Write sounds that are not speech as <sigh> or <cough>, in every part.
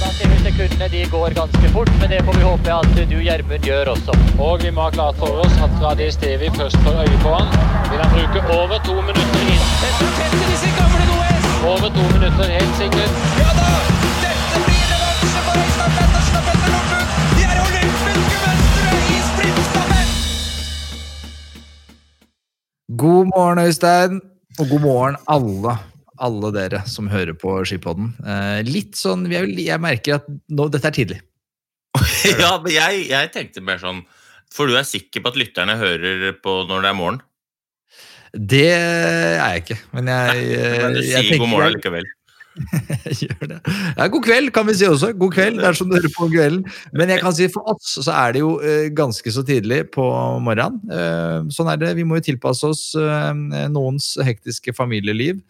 Da ser vi sekundene de går ganske fort, men det får vi håpe at du, Gjermund, gjør også. Og vi må ha klart for oss at fra det stedet vi først får øye på han, vil han bruke over to minutter inn. Dette tetter disse gamle OS! Over to minutter, helt sikkert. Ja da! Dette blir revansje for Øystein Pettersen og Petter Northug! De er olympiske mønstre i sprintstafett! God morgen, Øystein, og god morgen alle, alle dere som hører på Skipodden. Eh, litt sånn, jeg, jeg merker at nå, dette er tidlig. <laughs> ja, men jeg, jeg tenkte mer sånn For du er sikker på at lytterne hører på når det er morgen? Det er jeg ikke, men jeg, Nei, Men du jeg sier god morgen likevel. <laughs> Gjør det. Ja, god kveld, kan vi si også. God kveld, det er som du hører på kvelden. Men jeg kan si for oss så er det jo eh, ganske så tidlig på morgenen. Eh, sånn er det. Vi må jo tilpasse oss eh, noens hektiske familieliv.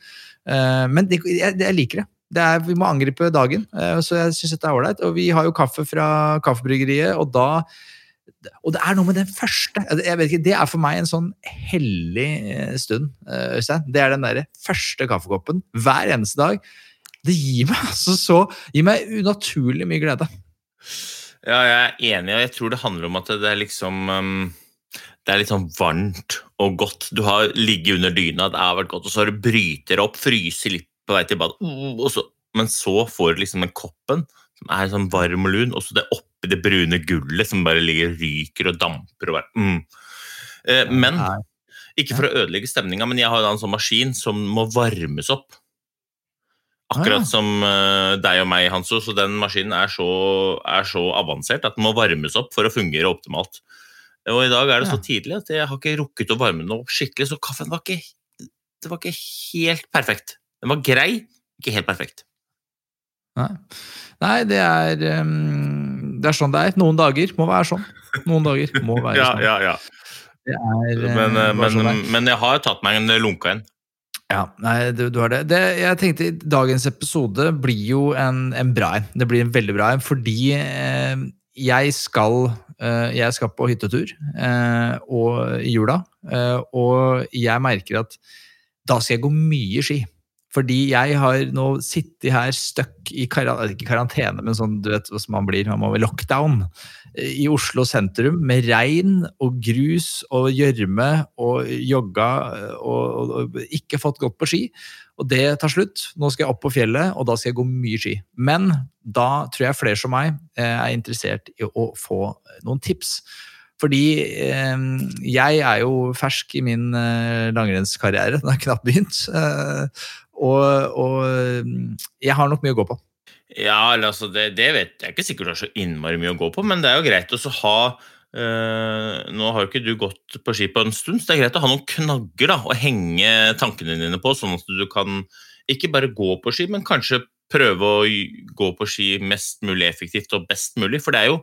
Eh, men det, jeg, jeg liker det. det er, vi må angripe dagen, eh, så jeg syns dette er ålreit. Og vi har jo kaffe fra Kaffebryggeriet, og da og det er noe med den første jeg vet ikke, Det er for meg en sånn hellig eh, stund, Øystein. Det er den der første kaffekoppen hver eneste dag. Det gir meg <laughs> altså så gir meg unaturlig mye glede. Ja, jeg er enig, og jeg tror det handler om at det er liksom um, Det er litt sånn varmt og godt. Du har ligget under dyna, det har vært godt, og så har du bryter opp, fryser litt på vei til badet, mm, men så får du liksom den koppen som er sånn varm og lun, og så det oppi det brune gullet som bare ligger ryker og damper og bare mm. eh, Men ikke for å ødelegge stemninga, men jeg har en sånn maskin som må varmes opp. Akkurat Ah. som eh, deg og meg, Hanso, så den maskinen er så, er så avansert at den må varmes opp for å fungere optimalt. Og i dag er det så tidlig at jeg har ikke rukket å varme den opp skikkelig, så kaffen var ikke, det var ikke helt perfekt. Den var grei, ikke helt perfekt. Nei, Nei det er um, Det er sånn det er. Noen dager må være sånn. Noen dager må <laughs> være sånn. ja, ja. ja. er, eh, Men, eh, men, sånn men jeg har tatt meg en lunka en. Ja, nei, du, du har det. det. Jeg tenkte Dagens episode blir jo en, en bra en. Det blir en veldig bra en, fordi eh, jeg skal jeg skal på hyttetur eh, i jula, eh, og jeg merker at da skal jeg gå mye ski. Fordi jeg har nå sittet her stuck i karantene, ikke karantene, men sånn, du vet hvordan man blir, man må ved lockdown eh, i Oslo sentrum med regn og grus og gjørme og jogga eh, og, og, ikke fått gått på ski. Og det tar slutt. Nå skal jeg opp på fjellet, og da skal jeg gå mye ski. Men da tror jeg flere som meg eh, er interessert i å få noen tips. Fordi eh, jeg er jo fersk i min eh, langrennskarriere. Den har knapt begynt. Eh, og, og mm, jeg har nok mye å gå på. Ja, altså, det, det vet jeg ikke sikkert du har så innmari mye å gå på, men det er jo greit å ha eh, Nå har jo ikke du gått på ski på en stund, så det er greit å ha noen knagger da, å henge tankene dine på, sånn at du kan ikke bare gå på ski, men kanskje prøve å gå på ski mest mulig effektivt og best mulig. For det er jo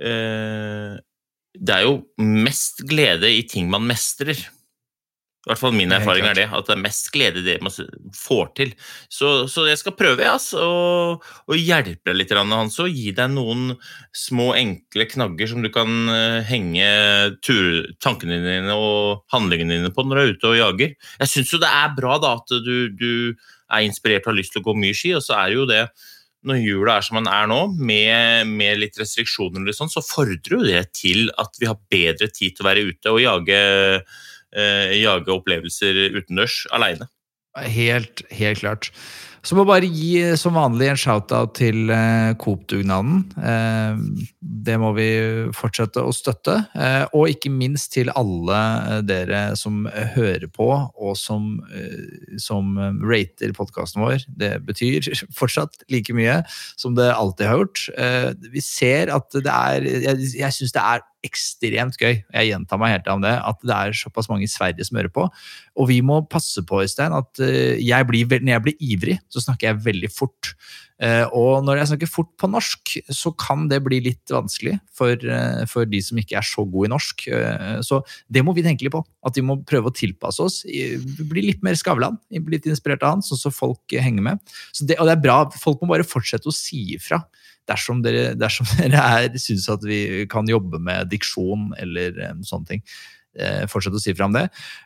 eh, Det er jo mest glede i ting man mestrer. I hvert fall min er erfaring er det, at det er mest glede i det man får til. Så, så jeg skal prøve, å ass, og, og hjelpe deg litt, Hans, og gi deg noen små, enkle knagger som du kan eh, henge tur, tankene dine og handlingene dine på når du er ute og jager. Jeg syns jo det er bra da at du, du er inspirert og har lyst til å gå mye ski, og så er jo det når jula er som den er nå, med, med litt restriksjoner, eller sånn, så fordrer jo det til at vi har bedre tid til å være ute og jage, jage opplevelser utendørs aleine. Helt, helt klart. Så må bare gi som vanlig en shout-out til eh, Coop-dugnaden. Eh, det må vi fortsette å støtte. Eh, og ikke minst til alle eh, dere som hører på, og som, eh, som eh, rater podkasten vår. Det betyr <laughs> fortsatt like mye som det alltid har gjort. Eh, vi ser at det er Jeg, jeg syns det er ekstremt gøy, jeg gjentar meg helt om det, at det er såpass mange i Sverige som hører på. Og vi må passe på, Øystein, at eh, jeg blir, når jeg blir ivrig, så snakker jeg veldig fort. Eh, Og når jeg snakker fort på norsk, så kan det bli litt vanskelig for, eh, for de som ikke er så gode i norsk. Eh, Så det må vi tenke litt på. At vi må prøve å tilpasse oss. Bli litt mer Skavlan. Bli litt inspirert av han, sånn så folk henger med. Det, og det er bra. Folk må bare fortsette å si ifra dersom dere, dersom <laughs> dere er, syns at vi kan jobbe med diksjon eller sånne ting. Eh, fortsett å si fra om det.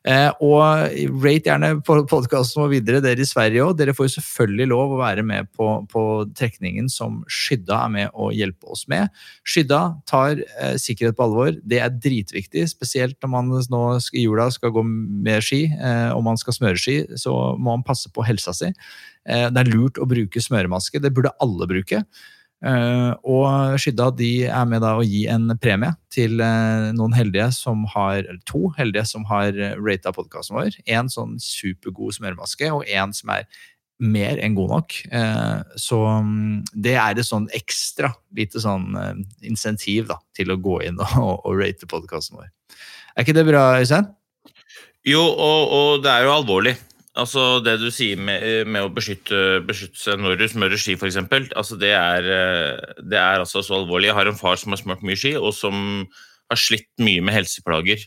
Eh, og rate gjerne podkasten vår videre, dere i Sverige òg. Dere får jo selvfølgelig lov å være med på, på trekningen som Skydda er med å hjelpe oss med. Skydda tar eh, sikkerhet på alvor. Det er dritviktig, spesielt når man nå i jula skal gå med ski, eh, om man skal smøre ski, så må man passe på helsa si. Eh, det er lurt å bruke smøremaske. Det burde alle bruke. Eh, og Skydda de er med da å gi en premie til eh, noen heldige som har, eller to heldige som har rata podkasten vår. En sånn supergod smørmaske, og en som er mer enn god nok. Eh, så mm, det er et sånn ekstra lite sånn eh, insentiv da, til å gå inn og, og rate podkasten vår. Er ikke det bra, Øystein? Jo, og, og det er jo alvorlig. Altså Det du sier med, med å beskytte, beskytte seg når du smører ski, f.eks., altså det, er, eh, det er altså så alvorlig. Jeg har en far som har smurt mye ski, og som har slitt mye med helseplager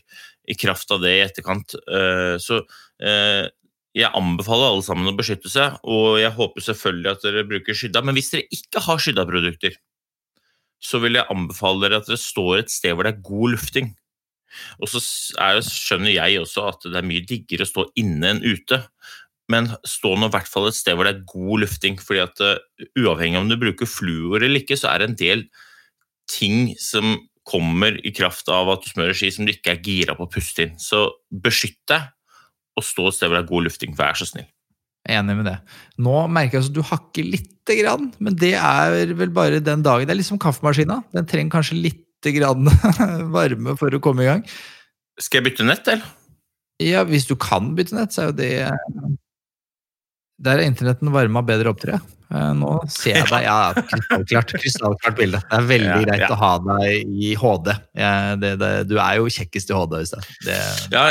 i kraft av det i etterkant. Eh, Så eh, jeg anbefaler alle sammen å beskytte seg, og jeg håper selvfølgelig at dere bruker skydda. Men hvis dere ikke har skydda-produkter, så vil jeg anbefale dere at dere står et sted hvor det er god lufting. Og så er, skjønner jeg også at det er mye diggere å stå inne enn ute. Men stå nå i hvert fall et sted hvor det er god lufting. fordi at uh, uavhengig av om du bruker fluor eller ikke, så er det en del ting som kommer i kraft av at du smører ski som du ikke er gira på å puste inn. Så beskytt deg, og stå et sted hvor det er god lufting. Vær så snill. Enig med det. Nå merker jeg at du hakker lite grann, men det er vel bare den dagen. Det er liksom kaffemaskina. Den trenger kanskje lite grann <laughs> varme for å komme i gang. Skal jeg bytte nett, eller? Ja, hvis du kan bytte nett, så er jo det Der er internetten varma bedre opp, tror jeg. Eh, Nå ser jeg <laughs> deg. Ja, krystallklart, krystallklart bilde. Det er veldig Ja, greit ja. å ha deg i HD. Det, det, du er jo kjekkest i HD, Øystein. Ja,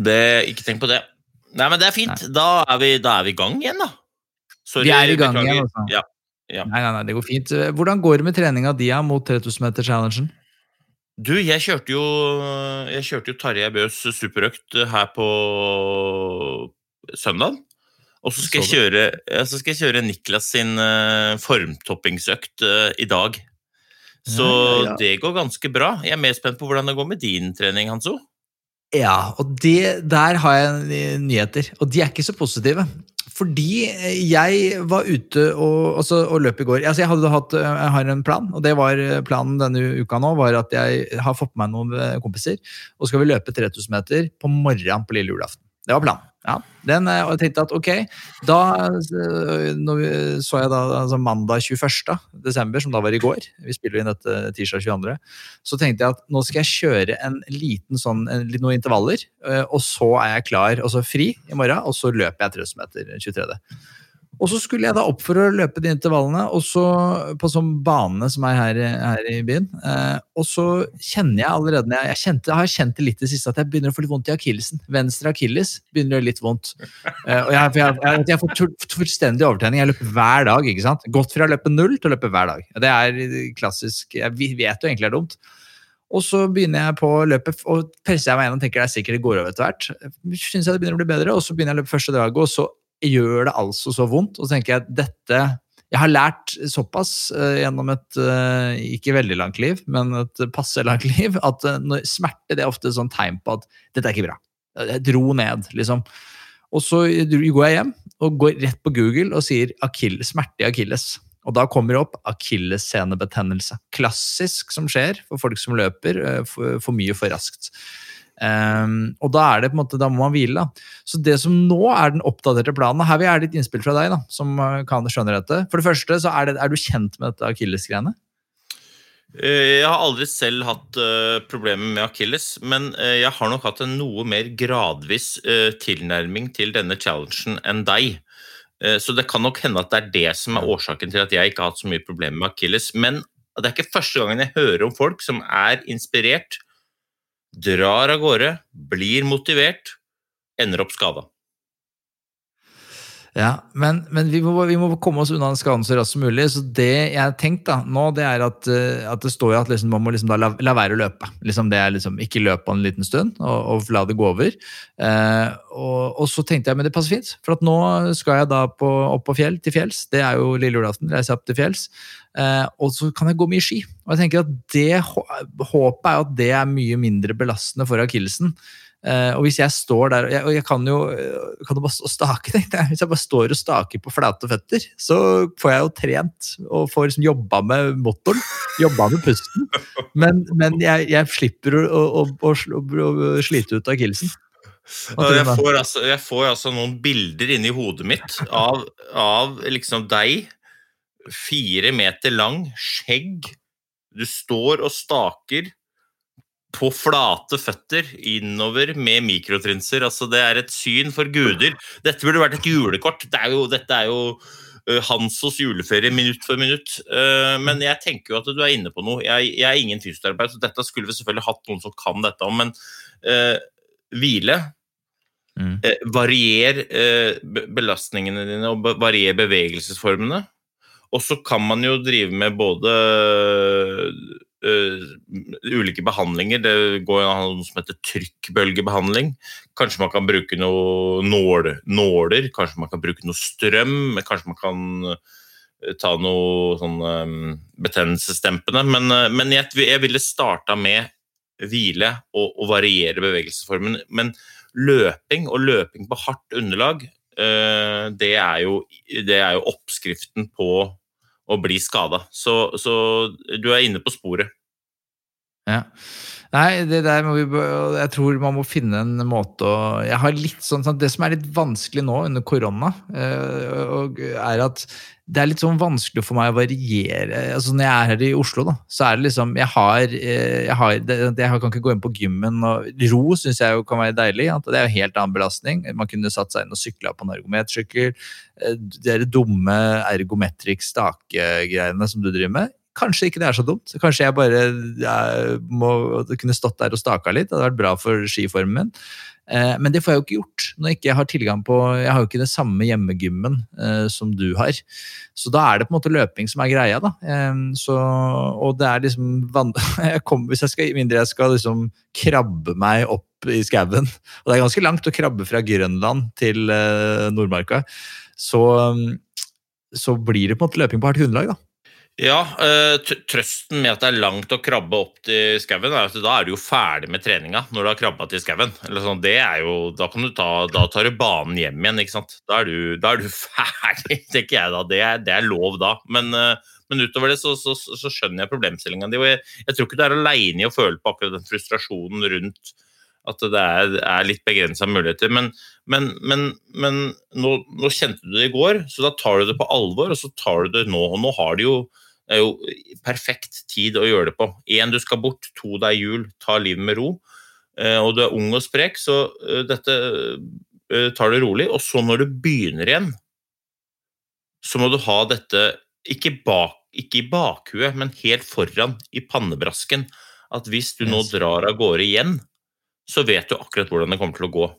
det, ikke tenk på det. Nei, men det er fint. Da er vi, da er vi i gang igjen, da. Sorry, Vi er i gang beklager. igjen, altså. Ja. Ja. Nei, nei, nei, det går fint. Hvordan går det med treninga di mot 3000-meter-challengen? Du, jeg kjørte jo, jeg kjørte jo Tarjei Bøs superøkt her på søndag. Og så skal, jeg kjøre, så skal jeg kjøre Niklas sin eh, formtoppingsøkt eh, i dag. Så Ja, ja, det går ganske bra. Jeg er mer spent på hvordan det går med din trening, Hanso. Ja, og det, der har jeg nyheter, og de er ikke så positive. Fordi eh, jeg var ute og, altså, og løp i går. Altså, jeg, hatt, eh, jeg har en plan, og det var eh, planen denne uka nå, var at jeg har fått med meg noen kompiser, og skal vi løpe 3000 meter på morgenen på lille julaften. Det var planen. Ja, den, eh, og jeg tenkte at ok, da eh, vi, så jeg da altså mandag 21. desember, som da var i går, vi spiller inn dette tirsdag 22., så tenkte jeg at nå skal jeg kjøre en liten sånn, en, noen intervaller, eh, og så er jeg klar, og så fri i morgen, og så løper jeg 30 meter 23. Og så skulle jeg da opp for å løpe de intervallene, og så på sånn bane som er her, her i byen. Eh, og så kjenner jeg allerede jeg, jeg, kjente, har kjent det litt i det siste, at jeg begynner å få litt vondt i akillesen. Venstre akilles begynner å gjøre litt vondt. Eh, og jeg, jeg, jeg, jeg får fullstendig overtenning. Jeg løper hver dag. ikke sant? Gått fra å løpe null til å løpe hver dag. Det er klassisk Jeg vet jo egentlig det er dumt. Og så begynner jeg på løpet, og presser jeg meg gjennom tenker det er sikkert det går over etter hvert. Synes jeg det begynner å bli bedre, og så begynner jeg å løpe første draget, og så gjør det altså så vondt. Og så tenker jeg at dette Jeg har lært såpass eh, gjennom et eh, ikke veldig langt liv, men et passe langt <laughs> liv, at eh, smerte det er ofte et sånt tegn på at dette er ikke bra. Jeg dro ned, liksom. Og så går jeg hjem og går rett på Google og sier smerte i akilles. Og da kommer det opp akillessenebetennelse. Klassisk som skjer for folk som løper for mye for raskt. Um, og da er det på en måte, da må man hvile. da. Så det som nå er den oppdaterte planen Her vil jeg ha litt innspill fra deg, da, som eh, kan skjønne dette. For det første, så er, det, er du kjent med dette akillesgreiene? Eh, Jeg har aldri selv hatt uh, problemer med akilles, men uh, jeg har nok hatt en noe mer gradvis uh, tilnærming til denne challengen enn deg. Så det kan nok hende at det er det som er årsaken til at jeg ikke har hatt så mye problemer med akilles. Men det er ikke første gangen jeg hører om folk som er inspirert, drar av gårde, blir motivert, ender opp skada. Ja, men, men vi, må, vi må komme oss unna den skaden så raskt som mulig. Så det jeg har tenkt da, nå, det er at, eh, at det står jo at liksom, man må liksom da la, la være å løpe. Liksom det er liksom Ikke løpe en liten stund, og, og la det gå over. Eh, og, og så tenkte jeg men det passer fint, for at nå skal jeg da på, opp på fjell, til fjells. Det er jo lille julaften, reiser opp til fjells. Eh, og så kan jeg gå mye ski. Og jeg tenker at det, hå- Håpet er at det er mye mindre belastende for akillesen. Eh, og hvis jeg står der, og jeg, og jeg kan jo eh, kan jo bare stake. <laughs> Hvis jeg bare står og staker på flate føtter, så får jeg jo trent og får liksom jobba med motoren. Jobba med pusten. Men, men jeg, jeg slipper å, å, å, å, slite ut akillesen. Jeg får, altså, jeg får altså noen bilder inni hodet mitt av, av liksom deg, fire meter lang, skjegg. Du står og staker på flate føtter innover med mikrotrinser. Altså, det er et syn for guder. Dette burde vært et julekort. Det er jo, dette er jo uh, Hansos juleferie minutt for minutt. Uh, men jeg tenker jo at du er inne på noe. Jeg, jeg er ingen fysioterapeut, så dette skulle vi selvfølgelig hatt noen som kan dette om, men uh, hvile Mm. varier eh, belastningene dine og varier bevegelsesformene. Og så kan man jo drive med både ulike behandlinger. Det går an noe som heter trykkbølgebehandling. Kanskje man kan bruke noe nål, nåler, kanskje man kan bruke noe strøm, kanskje man kan eh, ta noe sånn um, betennelsesdempende. Men, men jeg, jeg ville starta med hvile og, og variere bevegelsesformen. Men løping og løping på hardt underlag, uh, det er jo, det er jo oppskriften på å bli skada. Så, så du er inne på sporet. Ja. Nei, det der må vi Jeg tror man må finne en måte å Jeg har litt sånn sånn- Det som er litt vanskelig nå under korona, eh, er at det er litt sånn vanskelig for meg å variere altså Når jeg er her i Oslo, da, så er det liksom Jeg har, eh, jeg, har jeg kan ikke gå inn på gymmen og Ro syns jeg jo kan være deilig. Det er jo helt annen belastning. Man kunne satt seg inn og sykla på en ergometersykkel. Eh, De dumme ergometric-stake-greiene som du driver med. Kanskje ikke det er så dumt. Kanskje jeg bare jeg må kunne stått der og staka litt. Det hadde vært bra for skiformen min. Eh, Men det får jeg jo ikke gjort når jeg ikke har tilgang på Jeg har jo ikke det samme hjemmegymmen eh, som du har. Så da er det på en måte løping som er greia, da. Eh, så, og det er liksom <laughs> jeg kommer, Hvis jeg skal, mindre jeg skal liksom krabbe meg opp i skauen, og det er ganske langt å krabbe fra Grønland til eh, Nordmarka, så, så blir det på en måte løping på hardt hundelag, da. Ja, eh, trøsten med at det er langt å krabbe opp til skauen, er at da er du jo ferdig med treninga når du har krabba til skauen. Sånn, det da, da tar du banen hjem igjen, ikke sant. Da er du, da er du <laughs> ferdig, tenker jeg da. Det er, det er lov da. Men, eh, men utover det så, så, så skjønner jeg problemstillinga di. Jeg, jeg tror ikke du er aleine i å føle på akkurat den frustrasjonen rundt at det er, er litt begrensa muligheter. Men, men, men, men nå, nå kjente du det i går, så da tar du det på alvor, og så tar du det nå. Og nå har du jo det er jo perfekt tid å gjøre det på. Én, du skal bort. To, det er jul. Ta livet med ro. Eh, og du er ung og sprek, så eh, dette eh, tar det rolig. Og så når du begynner igjen, så må du ha dette ikke, bak, ikke i bakhuet, men helt foran i pannebrasken. At hvis du nå drar av gårde igjen, så vet du akkurat hvordan det kommer til å gå.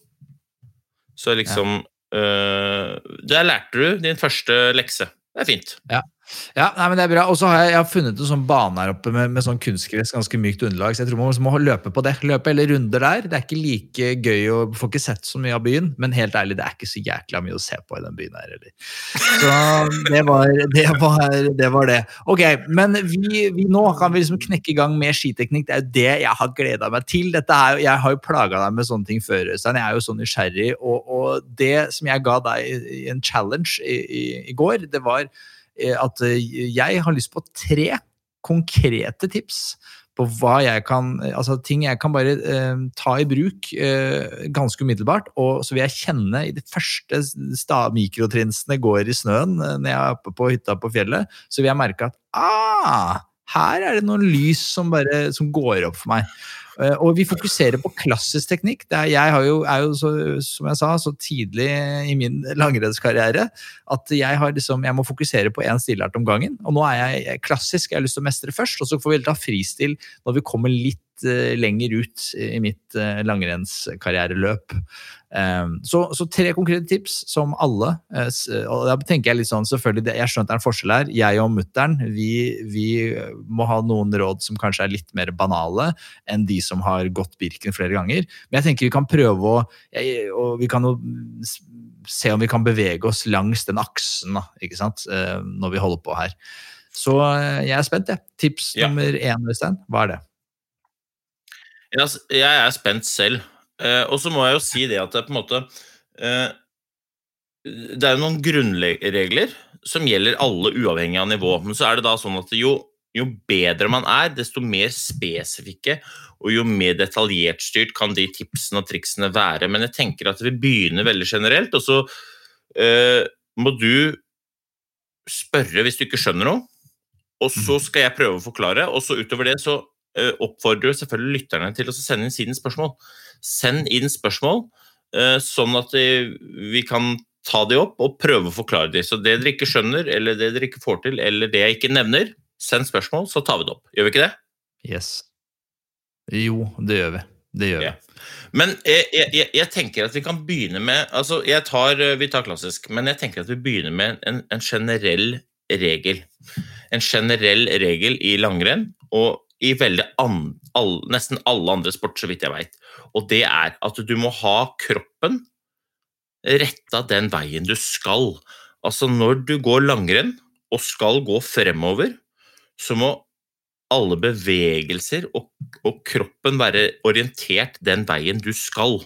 Så liksom eh, Der lærte du din første lekse. Det er fint. Ja, nei, men det er bra. Og så har jeg, jeg har funnet en sånn bane her oppe med, med sånn kunstgress, ganske mykt underlag, så jeg tror man må løpe på det. Løpe eller runder der. Det er ikke like gøy å Får ikke sett så mye av byen, men helt ærlig, det er ikke så jækla mye å se på i den byen her heller. Så det var det. Var, det, var det. Ok, men vi, vi, nå kan vi liksom knekke i gang med skiteknikk. Det er jo det jeg har gleda meg til. Dette er, jeg har jo plaga deg med sånne ting før, Øystein. Jeg er jo så nysgjerrig, og, og det som jeg ga deg i en challenge i, i, i går, det var at eh, jeg har lyst på tre konkrete tips på hva jeg kan Altså ting jeg kan bare eh, ta i bruk eh, ganske umiddelbart. Og så vil jeg kjenne i de første mikrotrinsene går i snøen eh, når jeg er oppe på hytta på fjellet, så vil jeg merke at ah, her er det noen lys som bare som går opp for meg. Eh, og vi fokuserer på klassisk teknikk. Er, jeg jo, er jo, så, som jeg sa, så tidlig i min langrennskarriere at jeg, har liksom, jeg må fokusere på én stilart om gangen. Og nå er jeg klassisk, jeg har lyst til å mestre først, og så får vi ta fristil når vi kommer litt uh, lenger ut i mitt uh, langrennskarriereløp. Um, så, så, tre konkrete tips som alle og da tenker Jeg litt sånn, selvfølgelig, jeg skjønner det er en forskjell her. Jeg og mutter'n vi, vi, må ha noen råd som kanskje er litt mer banale enn de som har gått Birken flere ganger. Men jeg tenker vi kan prøve å og vi kan jo se om vi kan bevege oss langs den aksen da, ikke sant? når vi holder på her. Så jeg er spent, jeg. Tips ja. nummer én, Øystein. Hva er det? Jeg er spent selv. Eh, og så må jeg jo si det at det på en måte eh, Det er jo noen grunnregler som gjelder alle uavhengig av nivå. Men så er det da sånn at jo, jo bedre man er, desto mer spesifikke og jo mer detaljert styrt kan de tipsene og triksene være. Men jeg tenker at vi begynner veldig generelt, og så eh, må du spørre hvis du ikke skjønner noe. Og så mm. skal jeg prøve å forklare, og så utover det så oppfordrer selvfølgelig lytterne til å sende inn sine spørsmål. Send inn spørsmål, eh, sånn at vi kan ta de opp og prøve å forklare de. Så det dere ikke skjønner, eller det dere ikke får til, eller det jeg ikke nevner, send spørsmål, så tar vi det opp. Gjør vi ikke det? Yes. Jo, det gjør vi. Det gjør vi. Ja. Men jeg, jeg, jeg, tenker at vi kan begynne med altså tar, Vi tar klassisk, men jeg tenker at vi begynner med en, en generell regel. En generell regel i langrenn. Og i an, all, nesten alle andre sport, så vidt jeg veit. Og det er at du må ha kroppen retta den veien du skal. Altså når du går langrenn og skal gå fremover, så må alle bevegelser og, og kroppen være orientert den veien du skal.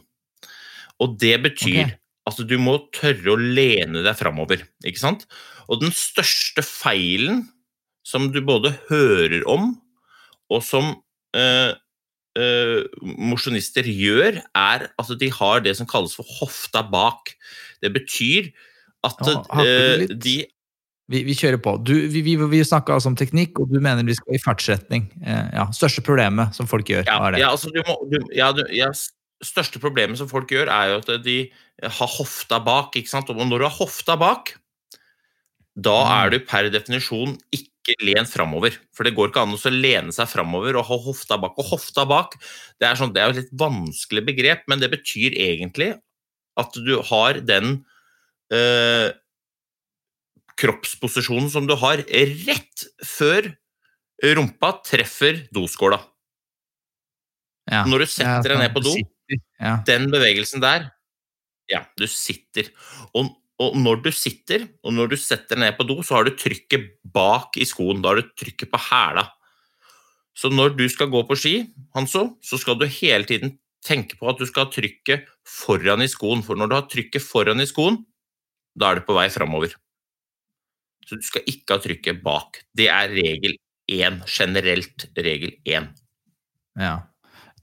Og det betyr okay. at du må tørre å lene deg framover, ikke sant? Og den største feilen som du både hører om og som eh, eh, mosjonister gjør, er at de har det som kalles for hofta bak. Det betyr at ja, eh, de vi, vi, kjører på. Du, vi vi, vi snakka altså om teknikk, og du mener vi skal i fartsretning. Eh, ja, Største problemet som folk gjør, ja, hva er det? Ja, altså, du må, du, ja, du, ja, største problemet som folk gjør, er jo at de har hofta bak. ikke sant? Og når du har hofta bak, da mm. er du per definisjon ikke ikke len framover. For det går ikke an å lene seg framover og ha hofta bak. Og hofta bak det er, sånn, det er et litt vanskelig begrep, men det betyr egentlig at du har den eh, kroppsposisjonen som du har rett før rumpa treffer doskåla. Ja, Når du setter deg ned på do, ja. den bevegelsen der Ja, du sitter. Og og når du sitter, og når du setter ned på do, så har du trykket bak i skoen. Da har du trykket på hæla. Så når du skal gå på ski, Hanso, så skal du hele tiden tenke på at du skal ha trykket foran i skoen. For når du har trykket foran i skoen, da er du på vei framover. Så du skal ikke ha trykket bak. Det er regel én. Generelt regel én. Ja.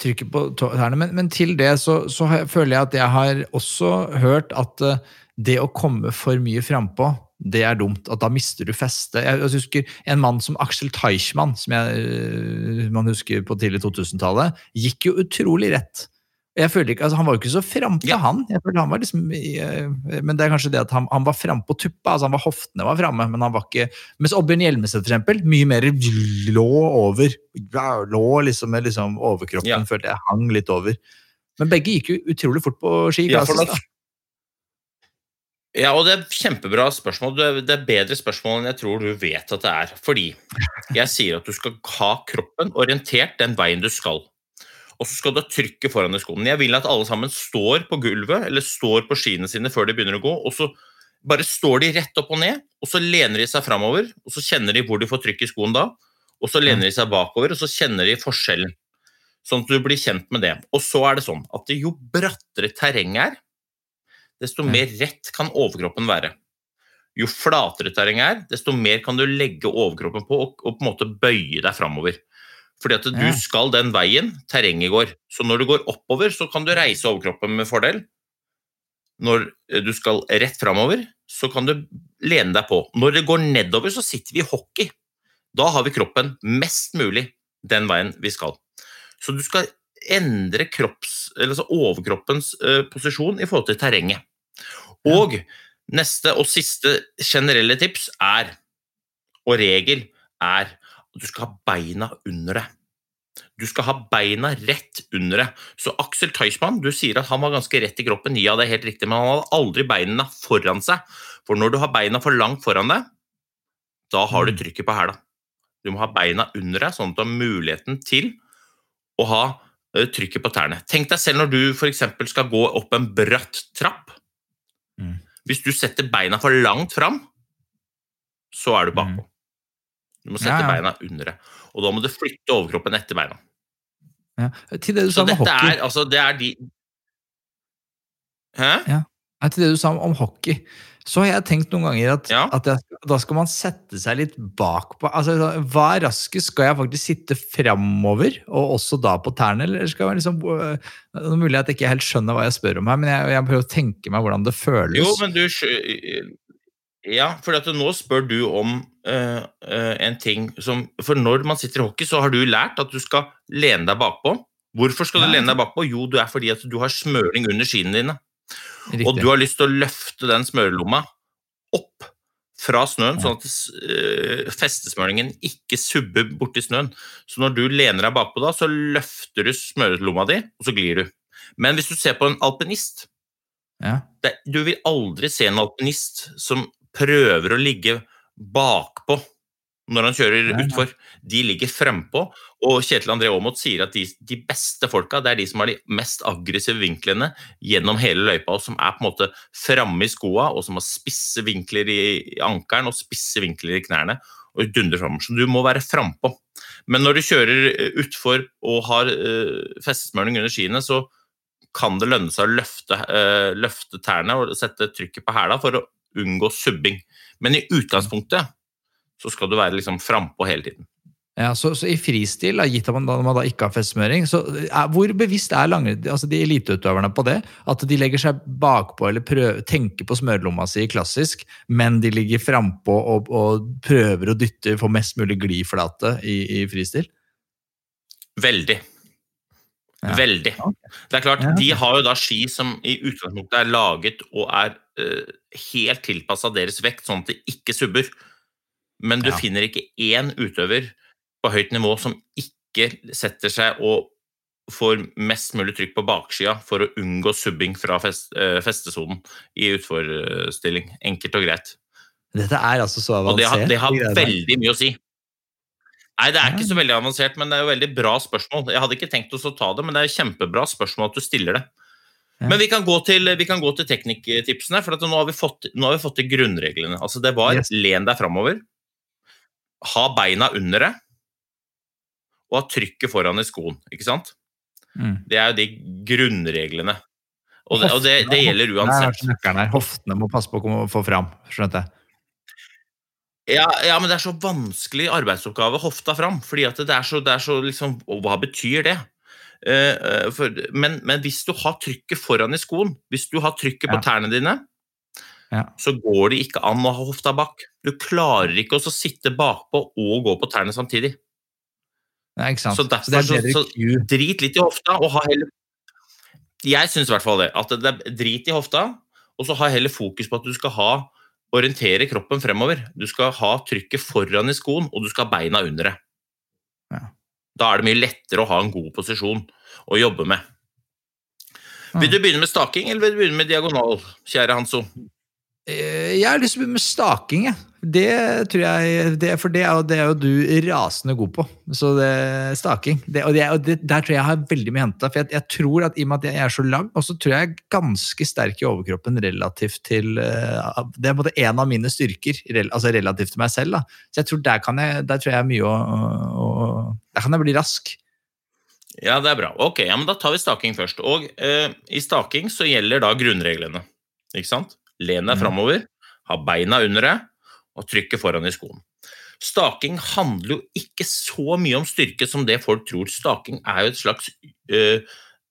Trykket på tærne. Men, men, til det så, så, føler jeg at jeg har også hørt at uh, det å komme for mye frampå, det er dumt. At da mister du festet. Jeg husker En mann som Aksel Teichmann, som jeg, øh, man husker på tidlig 2000-tallet, gikk jo utrolig rett. Jeg føler ikke, altså Han var jo ikke så frampå, ja. han. Jeg føler han var liksom, øh, men det er kanskje det at han, han var frampå tuppa. altså han var Hoftene var framme, men han var ikke Mens Oddbjørn Hjelmeset, for eksempel, mye mer lå over. Lå liksom med liksom overkroppen, ja. følte jeg hang litt over. Men begge gikk jo utrolig fort på ski. Ja, da, Ja, og det er kjempebra spørsmål. Det Det er bedre spørsmål enn jeg tror du vet at det er. Fordi jeg sier at du skal ha kroppen orientert den veien du skal. Og så skal du ha trykket foran i skoen. Jeg vil at alle sammen står på gulvet eller står på skiene sine før de begynner å gå, og så bare står de rett opp og ned, og så lener de seg framover, og så kjenner de hvor de får trykk i skoen da, og så lener de seg bakover, og så kjenner de forskjellen. Sånn at du blir kjent med det. Og så er det sånn at jo brattere terrenget er, desto mer rett kan overkroppen være. Jo flatere terrenget er, desto mer kan du legge overkroppen på og, og på en måte bøye deg framover. Fordi at du Ja. skal den veien terrenget går. Så når du går oppover, så kan du reise overkroppen med fordel. Når eh, du skal rett framover, så kan du lene deg på. Når det går nedover, så sitter vi i hockey. Da har vi kroppen mest mulig den veien vi skal. Så du skal endre kropps, eller altså overkroppens uh, posisjon i forhold til terrenget. Og neste og siste generelle tips er, og regel, er at du skal ha beina under det. Du skal ha beina rett under det. Så Aksel Teichmann, du sier at han var ganske rett i kroppen. Ja, det er helt riktig, men han hadde aldri beina foran seg. For når du har beina for langt foran deg, da har du trykket på hæla. Du må ha beina under deg, sånn at du har muligheten til å ha eh, trykket på tærne. Tenk deg selv når du f.eks. skal gå opp en bratt trapp. Mm. Hvis du setter beina for langt fram, så er du bakpå. Du må sette. Ja, ja. beina under det. Og da må du flytte overkroppen etter beina. Ja. Til det du Så sa om hockey. er altså Det er de Hæ? Nei, til det du sa om hockey, så har jeg tenkt noen ganger at, Ja. at jeg, da skal man sette seg litt bakpå. Altså, hva er raskest? Skal jeg faktisk sitte framover, og også da på tærne? Eller skal jeg liksom øh, Det er mulig at jeg ikke helt skjønner hva jeg spør om her, men jeg, jeg prøver å tenke meg hvordan det føles. Jo, men du Ja, for at nå spør du om uh, uh, en ting som For når man sitter i hockey, så har du lært at du skal lene deg bakpå. Hvorfor skal du Ja. lene deg bakpå? Jo, det er fordi at du har smøring under skiene dine. Riktig. Og du har lyst til å løfte den smørelomma opp fra snøen, sånn at eh, festesmøringen ikke subber borti snøen. Så når du lener deg bakpå da, så løfter du smørelomma di, og så glir du. Men hvis du ser på en alpinist, ja. det, du vil aldri se en alpinist som prøver å ligge bakpå når han kjører utfor. De ligger frempå, og Kjetil André Aamodt sier at de, de beste folka det er de som har de mest aggressive vinklene gjennom hele løypa, og som er på en måte framme i skoa, og som har spisse vinkler i, i ankelen og spisse vinkler i knærne. og dundrer fremover. Så du må være frampå. Men når du kjører eh, utfor og har uh, festesmøring under skiene, så kan det lønne seg å løfte, uh, løfte tærne og sette trykket på hæla for å unngå subbing. Men i utgangspunktet så skal du være liksom frampå hele tiden. Ja, så, så i fristil, da, gitt at man, man da ikke har festsmøring, så er, hvor bevisst er langre, altså de eliteutøverne på det? At de legger seg bakpå eller prøver, tenker på smørlomma si klassisk, men de ligger frampå og, og prøver å dytte, få mest mulig gliflate i, i fristil? Veldig. Ja. Veldig. Det er klart. De har jo da ski som i utgangspunktet er laget og er eh, helt tilpassa deres vekt, sånn at det ikke subber. Men du Ja. finner ikke én utøver på høyt nivå som ikke setter seg og får mest mulig trykk på baksida for å unngå subbing fra fest, eh, festesonen i utforstilling. Enkelt og greit. Dette er altså så Og det har, det har veldig mye å si. Nei, det er ikke så veldig avansert, men det er jo veldig bra spørsmål. Jeg hadde ikke tenkt å ta det, men det er kjempebra spørsmål at du stiller det. Men vi kan gå til, vi kan gå til teknikktipsene, for nå, har vi fått, nå har vi fått til grunnreglene. Altså Det var Yes. len deg framover, ha beina under deg, og ha trykket foran i skoen. ikke sant? Mm. Det er jo de grunnreglene. Og det, og det, det gjelder er uansett. her. Hoftene må passe på å få fram. Skjønte jeg. Ja, ja, men det er så vanskelig arbeidsoppgave hofta fram. fordi at det er så, det er så liksom, Hva betyr det? Eh, eh, for, men, men hvis du har trykket foran i skoen, hvis du har trykket Ja. på tærne dine, Ja. så går det ikke an å ha hofta bak. Du klarer ikke å sitte bakpå og gå på tærne samtidig. Nei, ikke sant? Så derfor det er så, så drit litt i hofta og ha heller Jeg syns i hvert fall det. At det er drit i hofta, og så ha heller fokus på at du skal ha orientere kroppen fremover. Du skal ha trykket foran i skoen, og du skal ha beina under det. Ja. Da er det mye lettere å ha en god posisjon å jobbe med. Vil du begynne med staking, eller vil du begynne med diagonal, kjære Hanso? Eh, Jeg har lyst til å begynne med staking, jeg. Det tror jeg, det, for det er, jo, det er jo du rasende god på. Så det, staking. Det, og det, og der tror jeg jeg har veldig mye henta. For jeg, jeg tror at i og med at jeg er så lang, og så tror jeg jeg er ganske sterk i overkroppen relativt til eh, Det er på en måte en av mine styrker, altså relativt til meg selv. da. Så jeg tror der, kan jeg, der tror jeg er mye å, å, Der kan jeg bli rask. Ja, det er bra. Ok, ja, men Da tar vi staking først. Og eh, I staking så gjelder da grunnreglene. Ikke sant? Len deg Mhm. framover, ha beina under deg og trykke foran i skoen. Staking handler jo ikke så mye om styrke som det folk tror. Staking er jo et slags eh,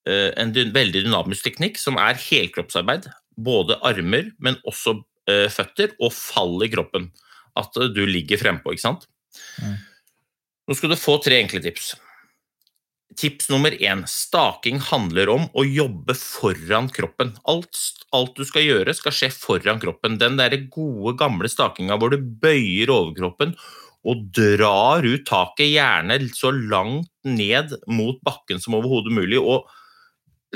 eh, en dy veldig dynamisk teknikk som er helkroppsarbeid. Både armer, men også eh, føtter, og fall i kroppen. At eh, du ligger frempå, ikke sant? Mm. Nå skal du få tre enkle tips. Tips nummer én. Staking handler om å jobbe foran kroppen. Alt, alt du skal gjøre, skal skje foran kroppen. Den der gode, gamle stakinga hvor du bøyer overkroppen og drar ut taket, gjerne så langt ned mot bakken som overhodet mulig, og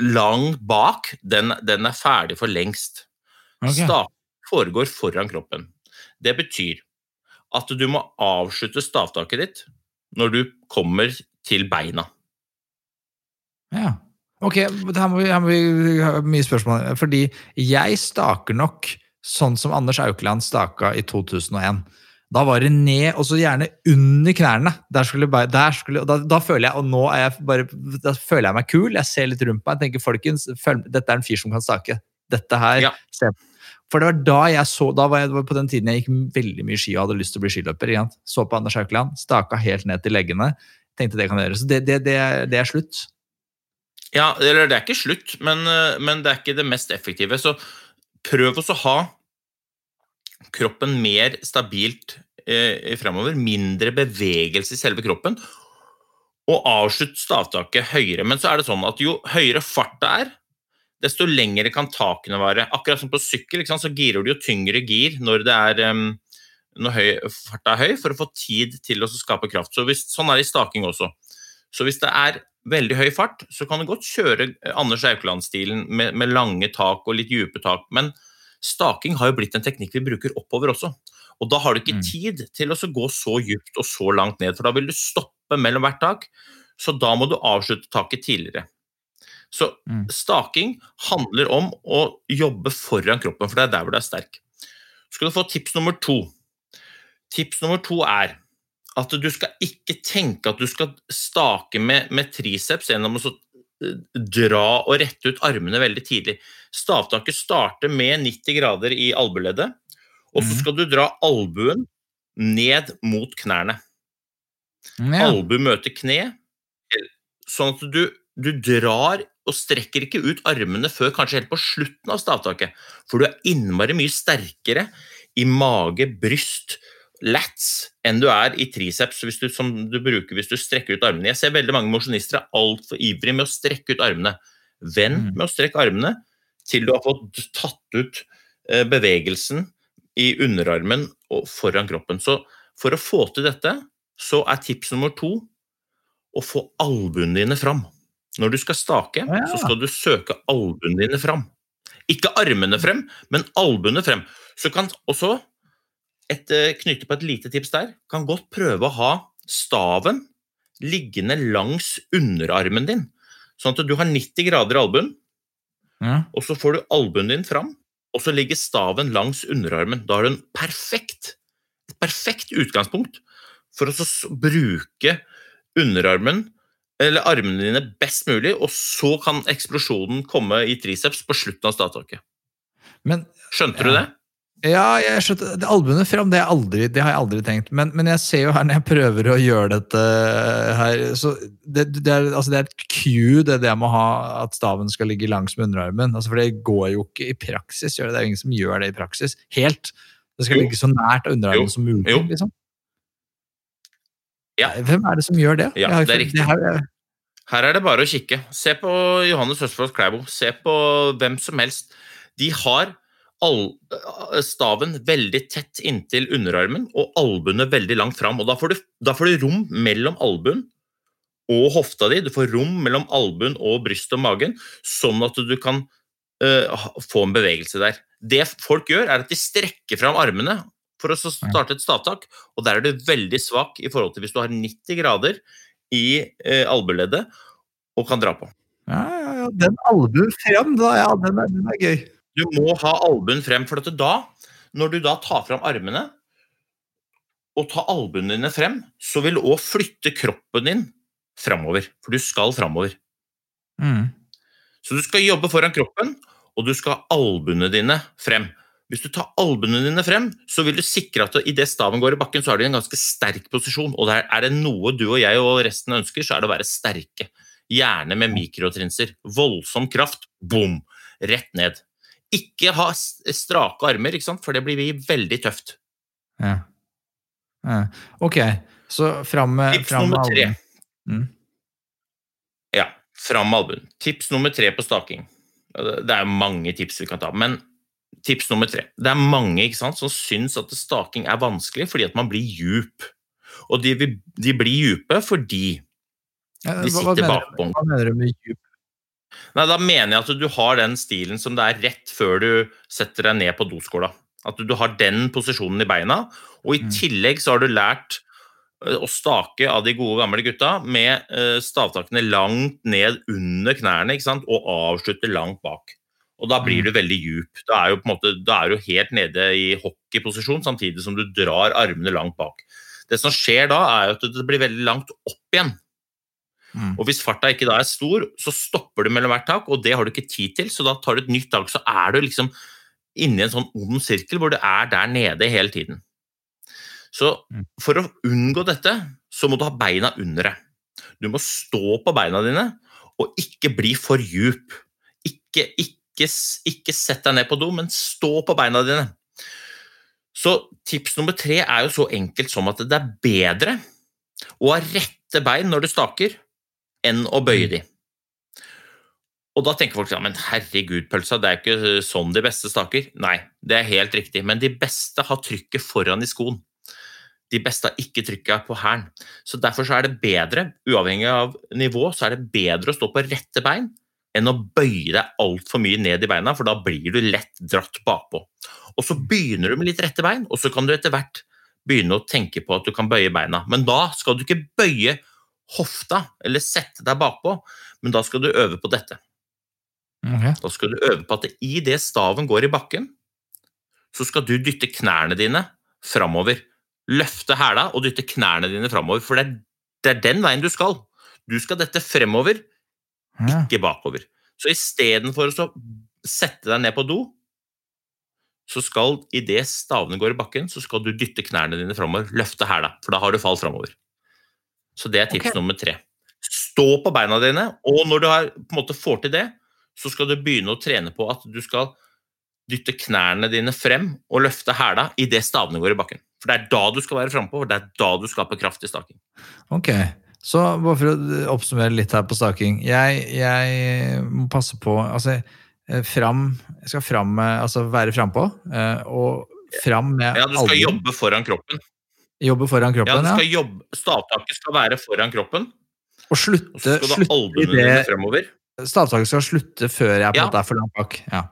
langt bak, den, den er ferdig for lengst. Okay. Staking foregår foran kroppen. Det betyr at du må avslutte stavtaket ditt når du kommer til beina. Ja. Ok, her må vi, her må vi ha mye spørsmål. Fordi jeg staker nok sånn som Anders Aukland staka i 2001. Da var det ned, og så gjerne under knærne. Der skulle, der skulle, da, da føler jeg, og nå er jeg bare, da føler jeg meg kul. Jeg ser litt rundt meg. Jeg tenker, folkens, føl, dette er en fyr som kan stake. Dette her, Ja. se. For det var da jeg så, da var jeg, det var på den tiden jeg gikk veldig mye ski og hadde lyst til å bli skiløper. Igjen. Så på Anders Haukeland, staka helt ned til leggene. Tenkte det kan gjøres. Så det, det, det, det er slutt. Ja, eller det er ikke slutt, men, eh, men det er ikke det mest effektive. Så prøv også å ha kroppen mer stabilt eh, fremover. Mindre bevegelse i selve kroppen. Og avslutt stavtaket høyere. Men så er det sånn at jo høyere fart det er, desto lengre kan takene være. Akkurat som på sykkel, så girer du jo tyngre gir når, det er, um, når høy, farta er høy, for å få tid til å skape kraft. Så hvis, sånn er det i staking også. Så hvis det er veldig høy fart, så kan du godt kjøre Anders Aukland-stilen med, med lange tak og litt dype tak, men staking har jo blitt en teknikk vi bruker oppover også. Og da har du ikke Mm. tid til å gå så dypt og så langt ned, for da vil du stoppe mellom hvert tak, så da må du avslutte taket tidligere. Så Mm. staking handler om å jobbe foran kroppen, for det er der hvor du er sterk. Så skal du få tips nummer to. Tips nummer to er at du skal ikke tenke at du skal stake med, med triceps gjennom å så eh, dra og rette ut armene veldig tidlig. Stavtaket starter med 90 grader i albueleddet, og så Mhm. skal du dra albuen ned mot knærne. Ja. Albu møter kne, sånn at du, du drar og strekker ikke ut armene før kanskje helt på slutten av stavtaket, for du er innmari mye sterkere i mage, bryst, lats enn du er i triceps hvis du, som du bruker hvis du strekker ut armene. Jeg ser veldig mange mosjonister er altfor ivrige med å strekke ut armene. Vent Mm. med å strekke armene til du har fått tatt ut eh, bevegelsen i underarmen og foran kroppen. Så for å få til dette, så er tips nummer to å få albuene dine fram. Når du skal stake, ja. så skal du søke albuene dine fram. Ikke armene frem, men albuene frem. Så kan også et, eh, knytte på et lite tips der, kan godt prøve å ha staven liggende langs underarmen din. Sånn at du har 90 grader i albuen, Ja. og så får du albuen din fram, og så ligger staven langs underarmen. Da har du en perfekt, et perfekt utgangspunkt for å så bruke underarmen eller armene dine best mulig, og så kan eksplosjonen komme i triceps på slutten av stavtaket. Skjønte Skjønte du det? Ja, jeg skjønte, det albuene fram, det, aldri, det har jeg aldri tenkt. Men, men jeg ser jo her når jeg prøver å gjøre dette her så det, det, er, altså det er et cue, det, det jeg må ha at staven skal ligge langs med underarmen. Altså for det går jo ikke i praksis. Gjør det. det er jo ingen som gjør det i praksis. Helt. Det skal Jo. ligge så nært underarmen Jo. som mulig. Jo. Liksom. Ja. Hvem er det som gjør det? Ja, det er riktig. riktig. her- Her er det bare å kikke. Se på Johannes Østfold Klæbo. Se på hvem som helst. De har all, staven veldig tett inntil underarmen og albuene veldig langt fram. Og da får, du, da får du rom mellom albuen og hofta di. Du får rom mellom albuen og brystet og magen, sånn at du kan uh, få en bevegelse der. Det folk gjør, er at de strekker fram armene for å starte et stavtak, og der er du veldig svak i forhold til hvis du har 90 grader i eh, albueleddet og kan dra på. Ja, ja, ja. Den albuen frem, da. Ja, den er, den er gøy. Du må ha albuen frem, for at da, når du da tar fram armene og tar albuene dine frem, så vil du òg flytte kroppen din framover. For du skal framover. Mm. Så du skal jobbe foran kroppen, og du skal ha albuene dine frem. Hvis du tar albuene dine frem, så vil du sikre at idet staven går i bakken, så har du en ganske sterk posisjon. Og der er det noe du og jeg og resten ønsker, så er det å være sterke. Gjerne med mikrotrinser. Voldsom kraft. Boom! Rett ned. Ikke ha strake armer, ikke sant? for det blir veldig tøft. Ja. Ja. Ok, så fram med, Tips fram nummer tre. Mm. Ja, fram med albuen. Tips nummer tre på staking. Det er mange tips vi kan ta, men tips nummer tre. Det er mange sant, som syns at staking er vanskelig fordi at man blir djup. Og de, de blir djupe fordi De sitter mener bak du- Hva mener du med djup? Nei, Da mener jeg at du har den stilen som det er rett før du setter deg ned på doskåla. At du, du har den posisjonen i beina, og i Mm. tillegg så har du lært eh, å stake av de gode gamle gutta med eh, stavtakene langt ned under knærne ikke sant? og avslutte langt bak. Og da blir Mm. du veldig djup. Da er, jo på en måte, da er du helt nede i hockeyposisjon samtidig som du drar armene langt bak. Det som skjer da, er at det blir veldig langt opp igjen. Mm. Og hvis farta ikke da er stor, så stopper du mellom hvert tak, og det har du ikke tid til, så da tar du et nytt tak, så er du liksom inni en sånn ond sirkel hvor du er der nede hele tiden. Så Mm. for å unngå dette, så må du ha beina under deg. Du må stå på beina dine, og ikke bli for djup. Ikke, ikke, s- ikke sett deg ned på do, men stå på beina dine. Så tips nummer tre er jo så enkelt som at det er bedre å ha rette bein når du staker, enn å bøye de. Og da tenker folk ja, men herregud, pølsa, det er ikke sånn de beste staker. Nei, det er helt riktig, men de beste har trykket foran i skoen. De beste har ikke trykket på hælen. Så derfor så er det bedre, uavhengig av nivå, så er det bedre å stå på rette bein enn å bøye deg altfor mye ned i beina, for da blir du lett dratt bakpå. Og så begynner du med litt rette bein, og så kan du etter hvert begynne å tenke på at du kan bøye beina. Men da skal du ikke bøye hofta eller sette deg bakpå, men da skal du øve på dette. Okay. Da skal du øve på at i det staven går i bakken, så skal du dytte knærne dine framover. Løfte hæla og dytte knærne dine framover, for det er, det er den veien du skal. Du skal dette fremover, Ja. ikke bakover. Så istedenfor å så sette deg ned på do, så skal idet stavene går i bakken, så skal du dytte knærne dine framover, løfte hæla, for da har du fall framover. Så det er tips okay. nummer tre. Stå på beina dine, og når du har, på en måte får til det, så skal du begynne å trene på at du skal dytte knærne dine frem og løfte hæla idet stavene går i bakken. For det er da du skal være frampå, og det er da du skaper kraft i staking. Ok, så bare for å oppsummere litt her på staking. Jeg, jeg må passe på altså, eh, fram, Jeg skal fram med, altså være frampå, eh, og fram med Ja, du skal albuen. jobbe foran kroppen. Jobbe foran Ja, kroppen, ja. skal jobbe, Stavtaket skal være foran kroppen, Og og så slutte, skal slutte albuene det dine fremover. Stavtaket skal slutte før jeg på Ja. er for langt bak. Ja.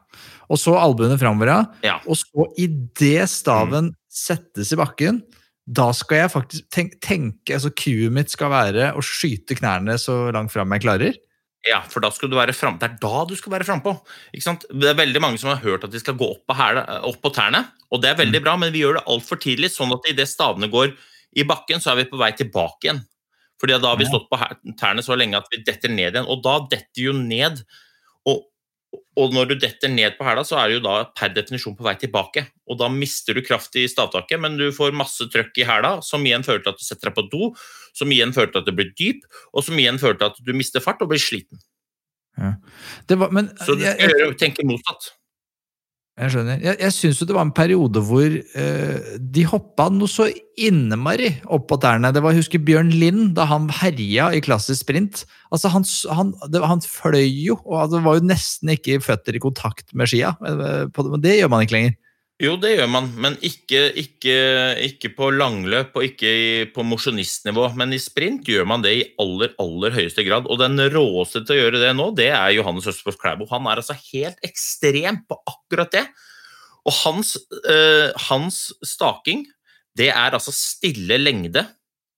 Og så albuene framover, ja. Og så idet staven settes i bakken, da skal jeg faktisk tenke, tenke altså Cuet mitt skal være å skyte knærne så langt fram jeg klarer. Ja, for da skal du være frem. Det er da du skal være frampå. Det er veldig mange som har hørt at de skal gå opp på, hæle, opp på tærne, og det er veldig bra, men vi gjør det altfor tidlig, sånn at idet stavene går i bakken, så er vi på vei tilbake igjen. Fordi da har vi stått på tærne så lenge at vi detter ned igjen, og da detter jo ned. Og, når du detter ned på hæla, så er du jo da per definisjon på vei tilbake. Og da mister du kraft i stavtaket, men du får masse trøkk i hæla, som igjen fører til at du setter deg på do, som igjen fører til at du blir dyp, og som igjen fører til at du mister fart og blir sliten. Det var, men Så du jeg, skal jeg, gjøre, tenke motsatt. Jeg skjønner. Jeg, jeg syns jo det var en periode hvor eh, de hoppa noe så innmari opp på tærne. Det var, jeg husker Bjørn Lind, da han herja i klassisk sprint. Altså, han, han, det, han fløy jo, og det var jo nesten ikke føtter i kontakt med skia. eh, det gjør man ikke lenger. Jo, det gjør man, men ikke, ikke, ikke på langløp og ikke på mosjonistnivå. Men i sprint gjør man det i aller, aller høyeste grad. Og den råeste til å gjøre det nå, det er Johannes Østfold Klæbo. Han er altså helt ekstrem på akkurat det. Og hans, øh, hans staking, det er altså stille lengde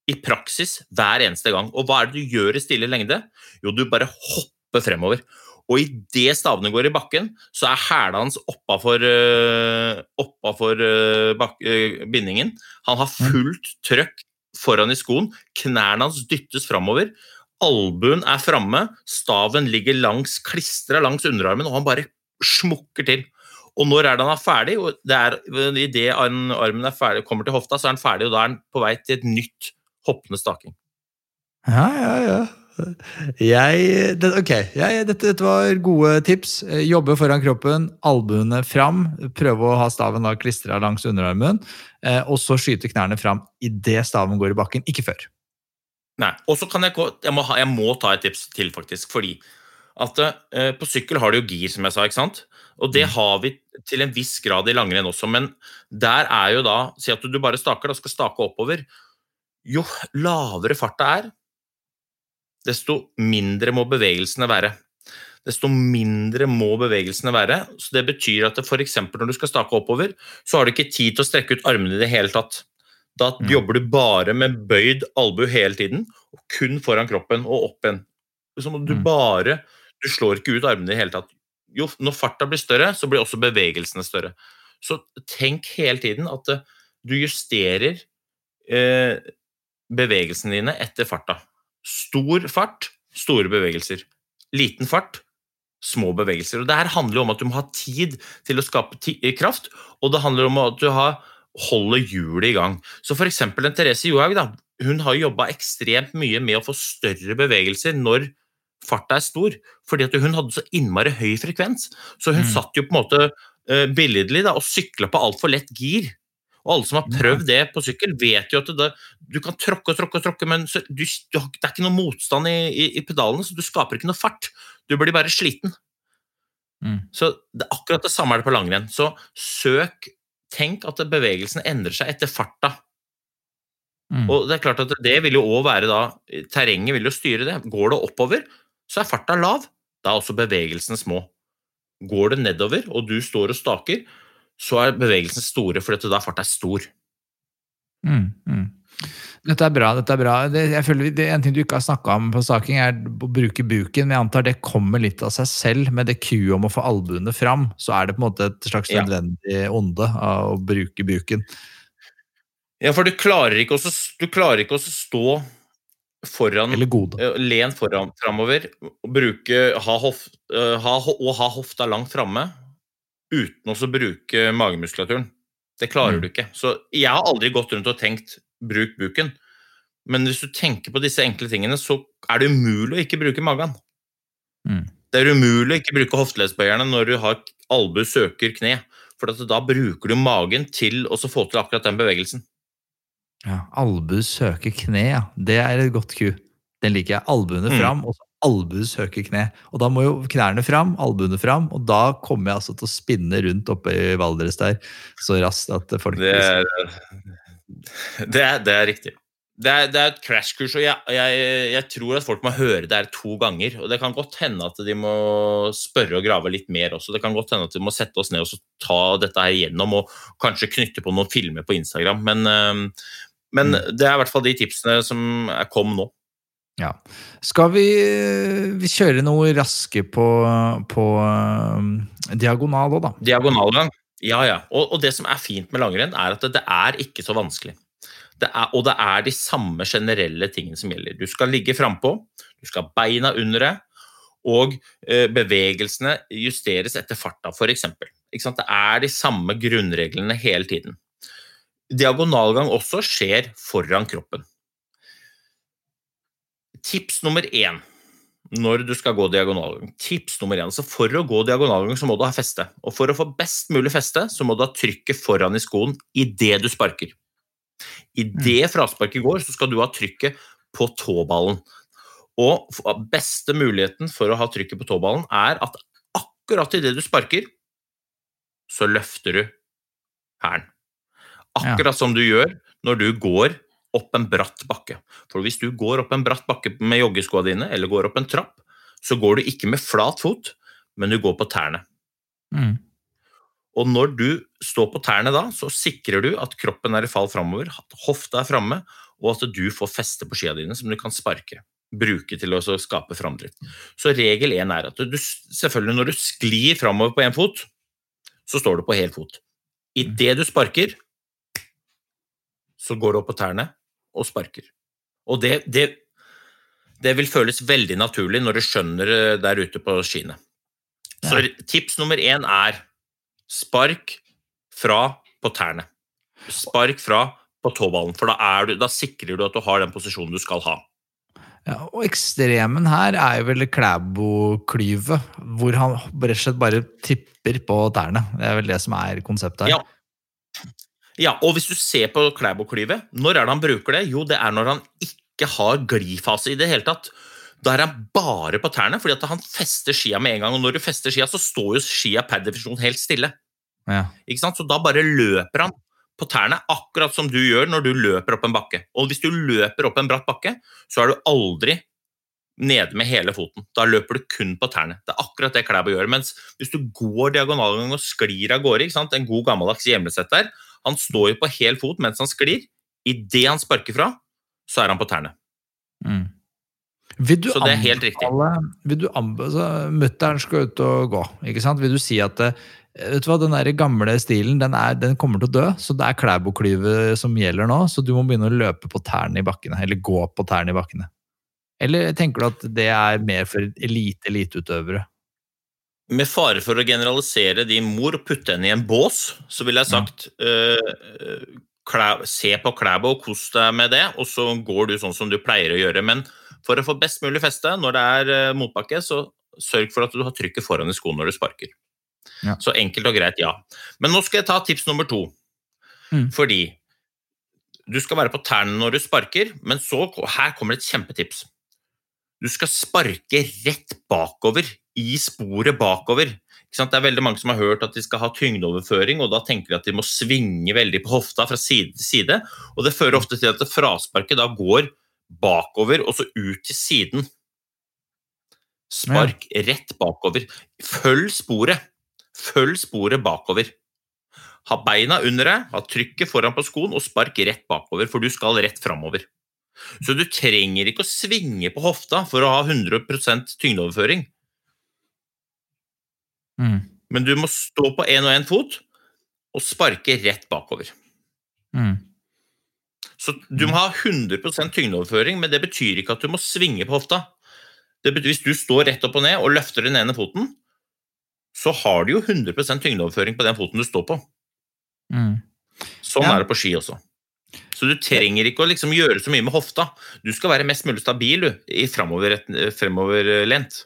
i praksis hver eneste gang. Og hva er det du gjør i stille lengde? Jo, du bare hopper fremover. Og idet stavene går i bakken, så er hæla hans oppafor, uh, oppafor bak, bindingen. Han har fullt trøkk foran i skoen. Knærne hans dyttes framover. Albuen er framme, staven ligger langs, klistra langs underarmen, og han bare smukker til. Og når er det han er ferdig? Og det er, Idet armen er ferdig, kommer til hofta, så er han ferdig, og da er han på vei til et nytt hoppende staking. Ja, ja, ja. Jeg, det, ok, jeg, dette, dette var gode tips. Eh, Jobbe foran kroppen, albuene fram. Prøve å ha staven da klistra langs underarmen. Eh, og så skyte knærne fram idet staven går i bakken, ikke før. Nei, og så kan jeg jeg må, jeg må ta et tips til, faktisk. Fordi at eh, på sykkel har du jo gir, som jeg sa. ikke sant? Og det har vi til en viss grad i langrenn også, men der er jo da Si at du bare staker, da skal stake oppover. Jo lavere farta er, desto mindre må bevegelsene være. Desto mindre må bevegelsene være. Så Det betyr at f.eks. når du skal stake oppover, så har du ikke tid til å strekke ut armene i det hele tatt. Da Mm. jobber du bare med bøyd albue hele tiden, og kun foran kroppen og opp igjen. Om du Mm. bare Du slår ikke ut armene i det hele tatt. Jo, når farta blir større, så blir også bevegelsene større. Så tenk hele tiden at du justerer eh, bevegelsene dine etter farta. Stor fart, store bevegelser. Liten fart, små bevegelser. Og Det her handler jo om at du må ha tid til å skape eh, kraft, og det handler om at du har, holder hjulet i gang. Så f.eks. en Therese Johaug da, hun har jobba ekstremt mye med å få større bevegelser når farta er stor, fordi at hun hadde så innmari høy frekvens. Så hun Mm. satt jo på en måte eh, billedlig da, og sykla på altfor lett gir. Og alle som har prøvd det på sykkel, vet jo at det, du kan tråkke og tråkke, og tråkke, men så, du, du, det er ikke noe motstand i, i, i pedalene, så du skaper ikke noe fart. Du blir bare sliten. Mm. Så det, akkurat det samme er det på langrenn. Så søk Tenk at bevegelsen endrer seg etter farta. Mm. Og det er klart at det vil jo også være da Terrenget vil jo styre det. Går det oppover, så er farta lav. Da er også bevegelsene små. Går det nedover, og du står og staker, så er bevegelsene store, for da er farta stor. Mm, mm. Dette er bra. dette er bra. Det, jeg føler det En ting du ikke har snakka om på staking, er å bruke buken. Men jeg antar det kommer litt av seg selv. Med det kuet om å få albuene fram, så er det på en måte et slags Ja. nødvendig onde av å bruke buken. Ja, for du klarer ikke også, du klarer ikke å stå foran Eller gode. eh, Len foran framover og bruke ha hof, eh, ha, og ha hofta langt framme uten å bruke magemuskulaturen. Det klarer Mm. du ikke. Så jeg har aldri gått rundt og tenkt 'bruk buken'. Men hvis du tenker på disse enkle tingene, så er det umulig å ikke bruke magen. Mm. Det er umulig å ikke bruke hofteleddsbøyerne når du har albue søker kne. For at da bruker du magen til å så få til akkurat den bevegelsen. Ja, Albue søker kne, ja. Det er et godt ku. Den liker jeg. Albuene Mm. fram, og så albue søker kne. Og da må jo knærne fram, albuene fram, og da kommer jeg altså til å spinne rundt oppe i Valdres der så raskt at folk Det er, det er, det er riktig. Det er, det er et crashkurs, og jeg, jeg, jeg tror at folk må høre det her to ganger. Og det kan godt hende at de må spørre og grave litt mer også. Det kan godt hende at de må sette oss ned og så ta dette her igjennom, og kanskje knytte på noen filmer på Instagram. Men, men det er i hvert fall de tipsene som kom nå. Ja. Skal vi, vi kjøre noe raske på, på diagonal òg, da? Diagonalgang. Ja, ja. Og, og det som er fint med langrenn, er at det, det er ikke så vanskelig. Det er, og det er de samme generelle tingene som gjelder. Du skal ligge frampå, du skal ha beina under deg, og eh, bevegelsene justeres etter farta, f.eks. Det er de samme grunnreglene hele tiden. Diagonalgang også skjer foran kroppen. Tips nummer én når du skal gå diagonalgang. Tips nummer én. Så for å gå diagonalgang så må du ha feste. Og for å få best mulig feste, så må du ha trykket foran i skoen idet du sparker. Idet frasparket går, så skal du ha trykket på tåballen. Og beste muligheten for å ha trykket på tåballen er at akkurat idet du sparker, så løfter du hælen. Akkurat som du gjør når du går opp en bratt bakke. For hvis du går opp en bratt bakke med joggeskoa dine, eller går opp en trapp, så går du ikke med flat fot, men du går på tærne. Mm. Og når du står på tærne da, så sikrer du at kroppen er i fall framover, at hofta er framme, og at du får feste på skia dine som du kan sparke. Bruke til å skape framdrift. Så regel én er at du selvfølgelig når du sklir framover på én fot, så står du på hel fot. Idet du sparker, så går du opp på tærne og sparker. Og det, det, det vil føles veldig naturlig når du skjønner det der ute på skiene. Så tips nummer én er spark fra på tærne. Spark fra på tåballen, for da, er du, da sikrer du at du har den posisjonen du skal ha. Ja, og ekstremen her er jo vel Klæbo-klyvet, hvor han rett og slett bare tipper på tærne. Det er vel det som er konseptet her. Ja. Ja, og hvis du ser på Klæbo-klyvet, når er det han bruker det? Jo, det er når han ikke har glifase i det hele tatt. Da er han bare på tærne, fordi at han fester skia med en gang. Og når du fester skia, så står jo skia per definisjon helt stille. Ja. Ikke sant? Så da bare løper han på tærne, akkurat som du gjør når du løper opp en bakke. Og hvis du løper opp en bratt bakke, så er du aldri nede med hele foten. Da løper du kun på tærne. Det er akkurat det Klæbo gjør. Mens hvis du går diagonalgang og sklir av gårde, en god gammeldags hjemlesett der, han står jo på hel fot mens han sklir. Idet han sparker fra, så er han på tærne. Mm. Vil du Så det er helt riktig. Vil du anbefale, altså, Mutter'n skal ut og gå. ikke sant? Vil du si at eh, vet du hva, den der gamle stilen den, er, den kommer til å dø, så det er Klæbo-klyvet som gjelder nå, så du må begynne å løpe på tærne i bakkene, eller gå på tærne i bakkene? Eller tenker du at det er mer for elite-eliteutøvere? Med fare for å generalisere din mor og putte henne i en bås, så ville jeg sagt eh, klæ, se på Klæbo og kos deg med det, og så går du sånn som du pleier å gjøre. Men for å få best mulig feste når det er uh, motbakke, så sørg for at du har trykket foran i skoen når du sparker. Ja. Så enkelt og greit, ja. Men nå skal jeg ta tips nummer to. Mm. Fordi du skal være på tærne når du sparker, men så her kommer et kjempetips. Du skal sparke rett bakover, i sporet bakover. Det er veldig mange som har hørt at de skal ha tyngdeoverføring, og da tenker de at de må svinge veldig på hofta fra side til side. Og det fører ofte til at frasparket da går bakover og så ut til siden. Spark rett bakover. Følg sporet. Følg sporet bakover. Ha beina under deg, ha trykket foran på skoen og spark rett bakover, for du skal rett framover. Så du trenger ikke å svinge på hofta for å ha 100% tyngdeoverføring, Mm. men du må stå på én og én fot og sparke rett bakover. Mm. Så du må ha 100% tyngdeoverføring, men det betyr ikke at du må svinge på hofta. Det betyr Hvis du står rett opp og ned og løfter den ene foten, så har du jo 100% tyngdeoverføring på den foten du står på. Mm. Sånn Ja. er det på ski også. Så du trenger ikke å liksom gjøre så mye med hofta. Du skal være mest mulig stabil du, i fremover, fremoverlent.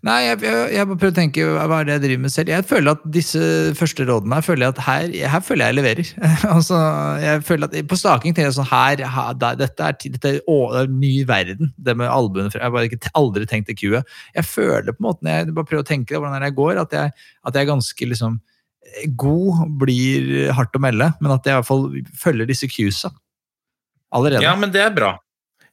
Nei, jeg, jeg, jeg bare prøver å tenke hva er det jeg driver med selv. Jeg føler at disse første rådene her føler jeg at her, her føler jeg leverer. <laughs> altså, jeg føler at På staking tenker jeg sånn her, her Dette er, dette er, å, det er ny verden. Det med albuene Jeg har bare ikke, aldri tenkt det kuet. Jeg føler på en måte, når jeg bare prøver å tenke hvordan jeg går, at jeg, at jeg er ganske liksom God blir hardt å melde, men at jeg i hvert fall følger disse cuesa allerede. Ja, men det er bra.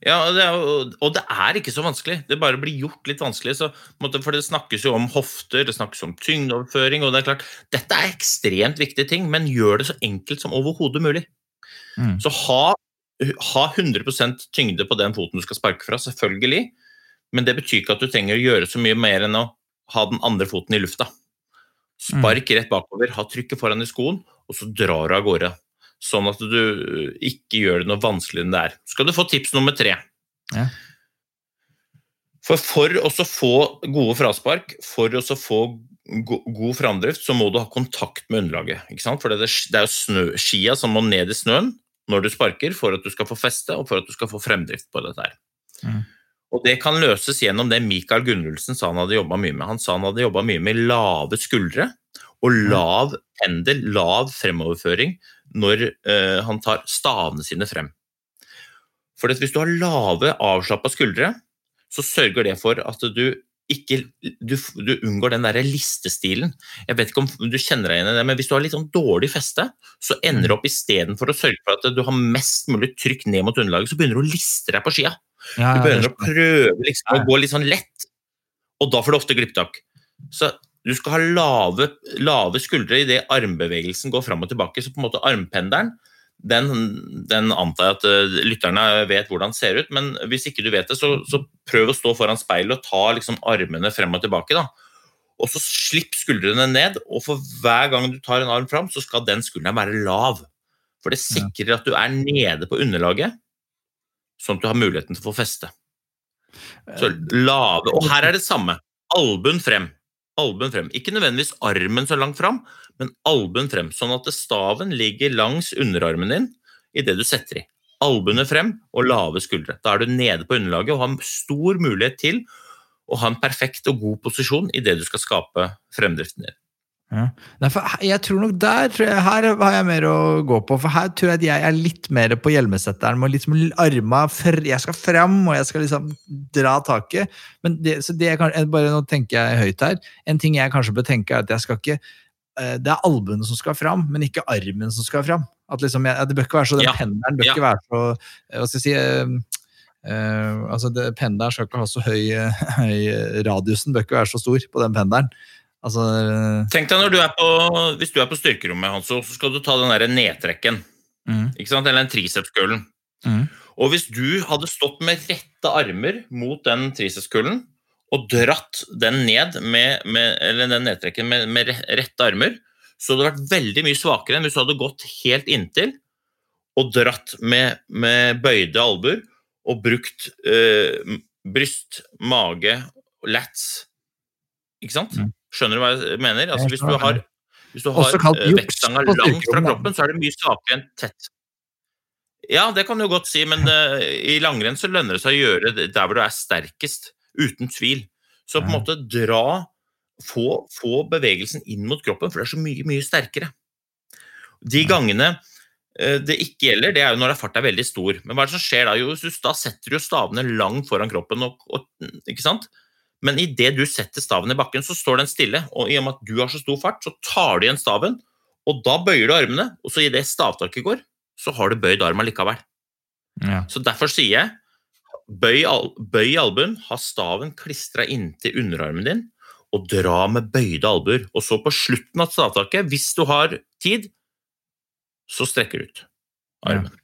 Ja, og det er, og det er ikke så vanskelig. Det bare blir gjort litt vanskelig. Så, for det snakkes jo om hofter, det snakkes om tyngdeoverføring, og det er klart Dette er ekstremt viktige ting, men gjør det så enkelt som overhodet mulig. Mm. Så ha, ha 100% tyngde på den foten du skal sparke fra, selvfølgelig. Men det betyr ikke at du trenger å gjøre så mye mer enn å ha den andre foten i lufta. Spark rett bakover, ha trykket foran i skoen, og så drar du av gårde. Sånn at du ikke gjør det noe vanskeligere enn det er. Så skal du få tips nummer tre. Ja. For for å få gode fraspark, for å få go god framdrift, så må du ha kontakt med underlaget. For det er, det jo snø, skia som må ned i snøen når du sparker, for at du skal få feste og for at du skal få fremdrift på dette her. Mm. Og det kan løses gjennom det Mikael Gunnulfsen sa han hadde jobba mye med. Han sa han hadde jobba mye med lave skuldre og lav pendel, lav fremoverføring, når eh, han tar stavene sine frem. For hvis du har lave, avslappa skuldre, så sørger det for at du ikke, du, du unngår den der listestilen. Jeg vet ikke om du kjenner deg igjen i det, men hvis du har litt sånn dårlig feste, så ender du opp istedenfor å sørge for at du har mest mulig trykk ned mot underlaget, så begynner du å liste deg på skia. Ja, Du begynner å prøve liksom, å gå litt sånn lett, og da får du ofte glipptak. Så du skal ha lave, lave skuldre idet armbevegelsen går fram og tilbake. Så på en måte armpendelen, den, den antar jeg at eh, lytterne vet hvordan den ser ut, men hvis ikke du vet det, så, så prøv å stå foran speilet og ta liksom armene frem og tilbake. da. Og så slipp skuldrene ned, og for hver gang du tar en arm fram, så skal den skulderen være lav. For det sikrer at du er nede på underlaget, sånn at du har muligheten til å få feste. Så lave, Og her er det samme. Albuen frem. Albuen frem. Ikke nødvendigvis armen så langt fram, men albuen frem, sånn at staven ligger langs underarmen din idet du setter i. Albuene frem og lave skuldre. Da er du nede på underlaget og har stor mulighet til å ha en perfekt og god posisjon idet du skal skape fremdriften din. Ja. Nei, jeg tror nok der tror jeg, Her har jeg mer å gå på, for her tror jeg at jeg er litt mer på hjelmesetteren. Med liksom arma Jeg skal fram, og jeg skal liksom dra taket. Men det, så det kan- bare Nå tenker jeg høyt her. En ting jeg kanskje bør tenke, er at jeg skal ikke eh, Det er albuene som skal fram, men ikke armen som skal fram. At liksom jeg, det bør ikke være så Den Ja. pendelen bør Ja. ikke være så eh, Hva skal jeg si eh, eh, altså det, Pendelen skal ikke ha så høy, <laughs> eh, høy Radiusen bør ikke være så stor på den pendelen. Altså Tenk deg når du er på, Hvis du er på styrkerommet, Hanso, så skal du ta den der nedtrekken. mm, ikke sant? Eller den tricepskullen. mm. Og hvis du hadde stått med rette armer mot den tricepskullen og dratt den ned med, med eller den nedtrekken med, med rette armer, så hadde det vært veldig mye svakere enn hvis du hadde gått helt inntil og dratt med, med bøyde albuer og brukt øh, bryst, mage, lats. Ikke sant? Mm. Skjønner du hva jeg mener? Altså, hvis du har, hvis du har eh, vektstanga langt fra kroppen, så er det mye svakere enn tett. Ja, det kan du godt si, men uh, <laughs> i langrenn så lønner det seg å gjøre det der hvor du er sterkest, uten tvil. Så på en måte dra få, få bevegelsen inn mot kroppen, for det er så mye, mye sterkere. De gangene eh, det ikke gjelder, det er jo når fart er veldig stor. Men hva er det som skjer da? Jo, da setter du stavene langt foran kroppen, og, og, ikke sant? Men idet du setter staven i bakken, så står den stille. Og i og med at du har så stor fart, så tar du igjen staven, og da bøyer du armene. Og så idet stavtaket går, så har du bøyd armen likevel. Ja. Så derfor sier jeg bøy, al bøy albuen, ha staven klistra inntil underarmen din, og dra med bøyde albuer. Og så på slutten av stavtaket, hvis du har tid, så strekker du ut armen. Og,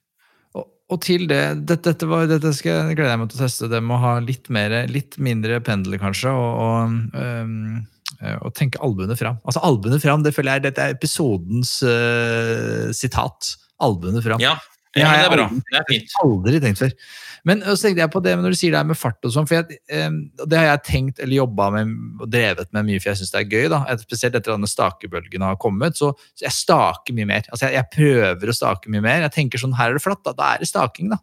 og til det, dette, dette, var, dette skal jeg glede meg til å teste. Det med å ha litt, mer, litt mindre pendler, kanskje, og, og, um øh, og tenke albuene fram. Altså, albuene fram, det føler jeg dette er episodens uh, sitat. Albuene fram. Ja, ja det jeg er bra. Det er fint. Aldri tenkt før. Men så tenkte jeg på det når du sier det her med fart og sånn, for jeg, det har jeg tenkt eller jobba med og drevet med mye, for jeg syns det er gøy. da, Spesielt etter at stakebølgen har kommet. Så, så jeg staker mye mer. Altså jeg, jeg prøver å stake mye mer. Jeg tenker sånn, her er det flatt, da, da er det staking, da.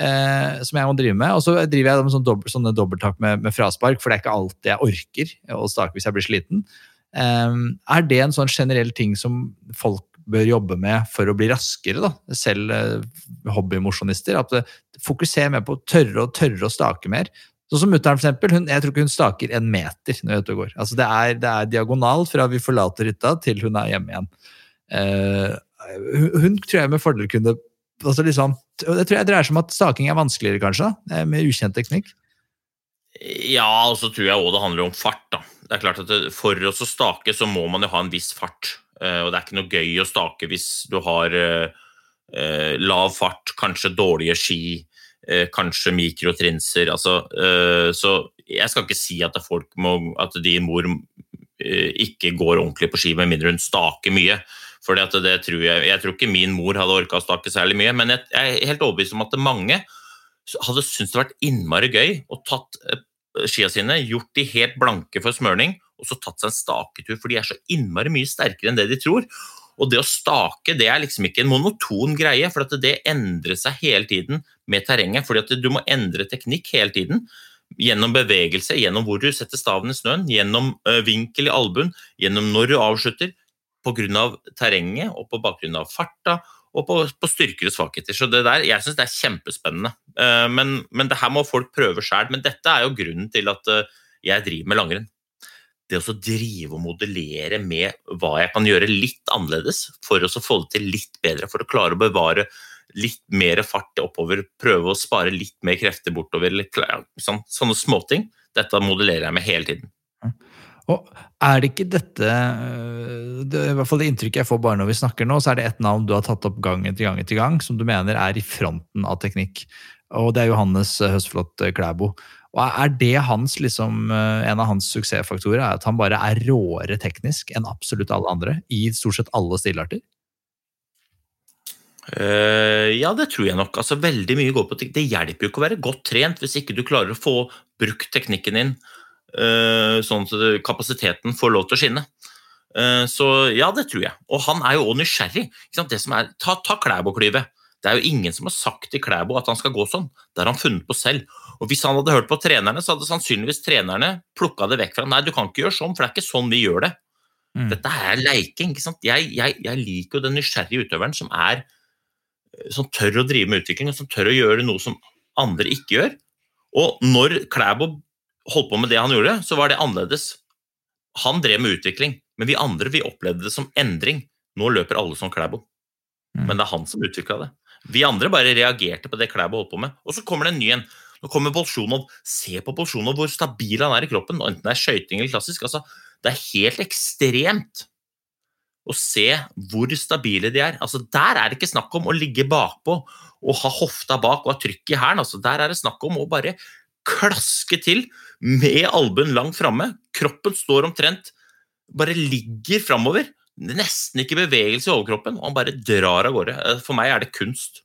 Eh, som jeg må drive med. Og så driver jeg med sånn dobbelt, sånne dobbelttak med, med fraspark, for det er ikke alltid jeg orker å stake hvis jeg blir sliten. Eh, er det en sånn generell ting som folk bør jobbe med for å bli raskere, da? selv eh, hobbymosjonister? At eh, fokuser mer på å tørre og tørre å stake mer. Sånn som mutter'n. Hun, jeg tror ikke hun staker en meter når hun går. Altså, det, er, det er diagonalt fra vi forlater hytta til hun er hjemme igjen. Uh, hun, hun tror jeg med fordel kunne altså liksom, Det tror jeg dreier seg om at staking er vanskeligere, kanskje, da, med ukjent teknikk. Ja, og så tror jeg òg det handler om fart. da. Det er klart at For å stake så må man jo ha en viss fart. Eh, Og det er ikke noe gøy å stake hvis du har eh, eh, lav fart, kanskje dårlige ski, kanskje mikrotrinser. Altså, så jeg skal ikke si at folk må, at de mor ikke går ordentlig på ski med mindre hun staker mye. For jeg, jeg tror ikke min mor hadde orka å stake særlig mye, men jeg, jeg er helt overbevist om at mange hadde syntes det vært innmari gøy å tatt skia sine, gjort de helt blanke for smørning, og så tatt seg en staketur, for de er så innmari mye sterkere enn det de tror. Og det å stake det er liksom ikke en monoton greie, for det endrer seg hele tiden med terrenget. fordi at du må endre teknikk hele tiden. Gjennom bevegelse, gjennom hvor du setter staven i snøen, gjennom vinkel i albuen, gjennom når du avslutter, pga. terrenget og på bakgrunn av farta og på, på styrker og svakheter. Så det der, jeg syns det er kjempespennende. Men, men det her må folk prøve sjøl. Men dette er jo grunnen til at jeg driver med langrenn. Det å drive og modellere med hva jeg kan gjøre litt annerledes for å få det til litt bedre, for å klare å bevare litt mer fart oppover, prøve å spare litt mer krefter bortover, sånn, sånne småting. Dette modellerer jeg med hele tiden. Og er det ikke dette øh, det, I hvert fall det inntrykket jeg får bare når vi snakker nå, så er det et navn du har tatt opp gang etter gang etter gang, som du mener er i fronten av teknikk. Og det er Johannes Høsflot Klæbo. Og Er det hans, liksom, øh, en av hans suksessfaktorer? er At han bare er råere teknisk enn absolutt alle andre i stort sett alle stilarter? Uh, ja, det tror jeg nok. Altså, veldig mye går på Det hjelper jo ikke å være godt trent hvis ikke du klarer å få brukt teknikken din uh, sånn at kapasiteten får lov til å skinne. Uh, så ja, det tror jeg. Og han er jo òg nysgjerrig. Det som er, ta ta Klæbo-klyvet. Det er jo ingen som har sagt til Klæbo at han skal gå sånn. Det har han funnet på selv. Og Hvis han hadde hørt på trenerne, så hadde sannsynligvis trenerne plukka det vekk fra ham. Nei, du kan ikke gjøre sånn, for det er ikke sånn vi gjør det. Mm. Dette er leiking. ikke sant? Jeg, jeg, jeg liker jo den nysgjerrige utøveren som er som tør å drive med utvikling, og som tør å gjøre noe som andre ikke gjør. Og når Klæbo holdt på med det han gjorde, så var det annerledes. Han drev med utvikling, men vi andre vi opplevde det som endring. Nå løper alle som Klæbo. Mm. Men det er han som utvikla det. Vi andre bare reagerte på det Klæbo holdt på med. Og så kommer det en ny en. Nå kommer Bolsjunov. Se på Bolsjunov, hvor stabil han er i kroppen. Enten det er skøyting eller klassisk. Altså, det er helt ekstremt å se hvor stabile de er. Altså, der er det ikke snakk om å ligge bakpå og ha hofta bak og ha trykk i hælen. Altså, der er det snakk om å bare klaske til med albuen langt framme. Kroppen står omtrent Bare ligger framover. Nesten ikke bevegelse i overkroppen, og han bare drar av gårde. For meg er det kunst.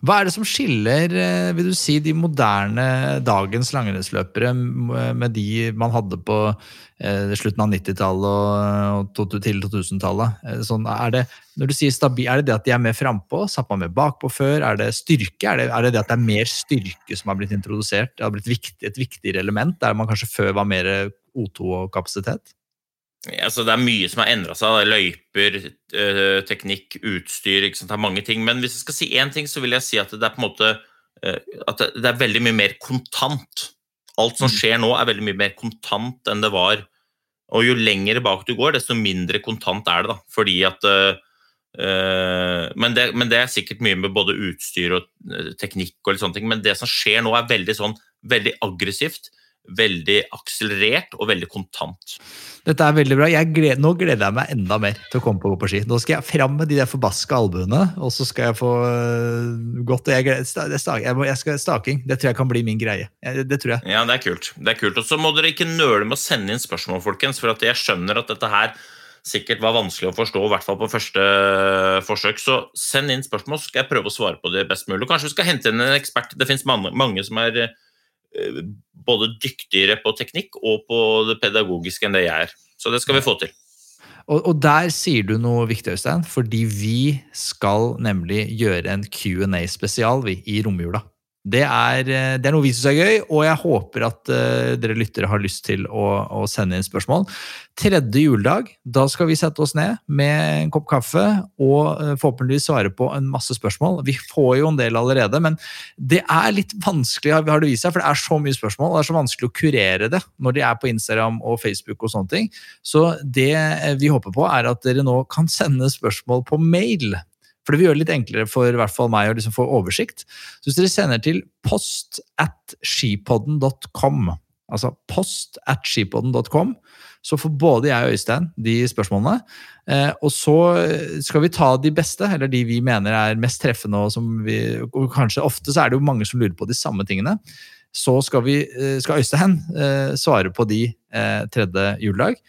Hva er det som skiller eh, vil du si, de moderne dagens langrennsløpere med de man hadde på eh, slutten av 90-tallet og til 2000-tallet? Eh, sånn, er, er det det at de er mer frampå? Satt man mer bakpå før? Er det styrke? Er det, er det, det at det er mer styrke som har blitt introdusert? Det har blitt viktig, et viktigere element der man kanskje før var mer O2 og kapasitet? Altså, det er mye som har endra seg. Løyper, øh, teknikk, utstyr Det er mange ting. Men hvis jeg skal si én ting, så vil jeg si at det er på en måte øh, at det er veldig mye mer kontant. Alt som mm. skjer nå, er veldig mye mer kontant enn det var. Og jo lenger bak du går, desto mindre kontant er det. da. Fordi at øh, men, det, men, det, er sikkert mye med både utstyr og teknikk og sånne ting. Men det som skjer nå, er veldig sånn veldig aggressivt veldig akselerert og veldig kontant. Dette er veldig bra. Gleder, nå gleder jeg meg enda mer til å komme på, på ski. Nå skal jeg fram med de der forbaska albuene, og så skal jeg få uh, godt jeg, jeg, jeg, skal Staking det tror jeg kan bli min greie. Det tror jeg. Ja, det er kult. Det er kult. Og så må dere ikke nøle med å sende inn spørsmål, folkens, for jeg skjønner at dette her sikkert var vanskelig å forstå, i hvert fall på første forsøk. Så send inn spørsmål, så skal jeg prøve å svare på det best mulig. Og kanskje vi skal hente inn en ekspert. Det finnes mange, mange som er Eh, både dyktigere på teknikk og på det pedagogiske enn det jeg er. Så det skal vi få til. Og, og der sier du noe viktig, Øystein, fordi vi skal nemlig gjøre en Q&A-spesial i romjula. Det er, eh, det er, noe vi syns er gøy, og jeg håper at uh, dere lyttere har lyst til å, å, sende inn spørsmål. Tredje juledag, da skal vi sette oss ned med en kopp kaffe og uh, forhåpentligvis svare på en masse spørsmål. Vi får jo en del allerede, men det er litt vanskelig, har det vist seg, for det er så mye spørsmål. og Det er så vanskelig å kurere det når de er på Instagram og Facebook og sånne ting. Så det vi håper på, er at dere nå kan sende spørsmål på mail for det vil gjøre det litt enklere for hvert fall meg å liksom få oversikt. Så hvis dere sender til post at skipodden.com, altså post at skipodden.com, så får både jeg og Øystein de spørsmålene. Eh, og så skal vi ta de beste, eller de vi mener er mest treffende. Og, vi, og kanskje ofte så er det jo mange som lurer på de samme tingene. Så skal, vi, eh, skal Øystein eh, svare på de eh, tredje juledag.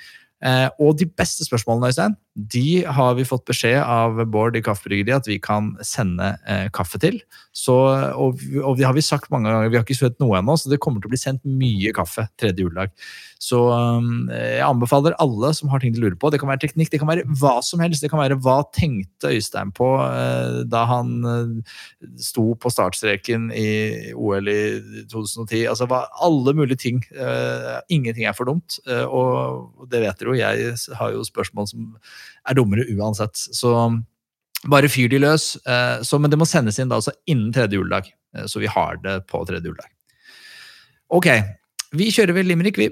Eh, og de beste spørsmålene Øystein, de har vi fått beskjed av Bård i Kaffebryggeriet at vi kan sende eh, kaffe til. Så, og, og, det har vi sagt mange ganger, vi har ikke søkt noe ennå, så det kommer til å bli sendt mye kaffe tredje juledag. Så um, jeg anbefaler alle som har ting de lurer på. Det kan være teknikk, det kan være hva som helst. Det kan være hva tenkte Øystein på eh, da han eh, sto på startstreken i OL i 2010. Altså hva, alle mulige ting. Uh, ingenting er for dumt, og det vet dere jo. Jeg har jo spørsmål som er dummere uansett. Så bare fyr de løs. Så, men det må sendes inn da, altså innen tredje juledag, så vi har det på tredje juledag. Ok, vi kjører vel limerick, vi.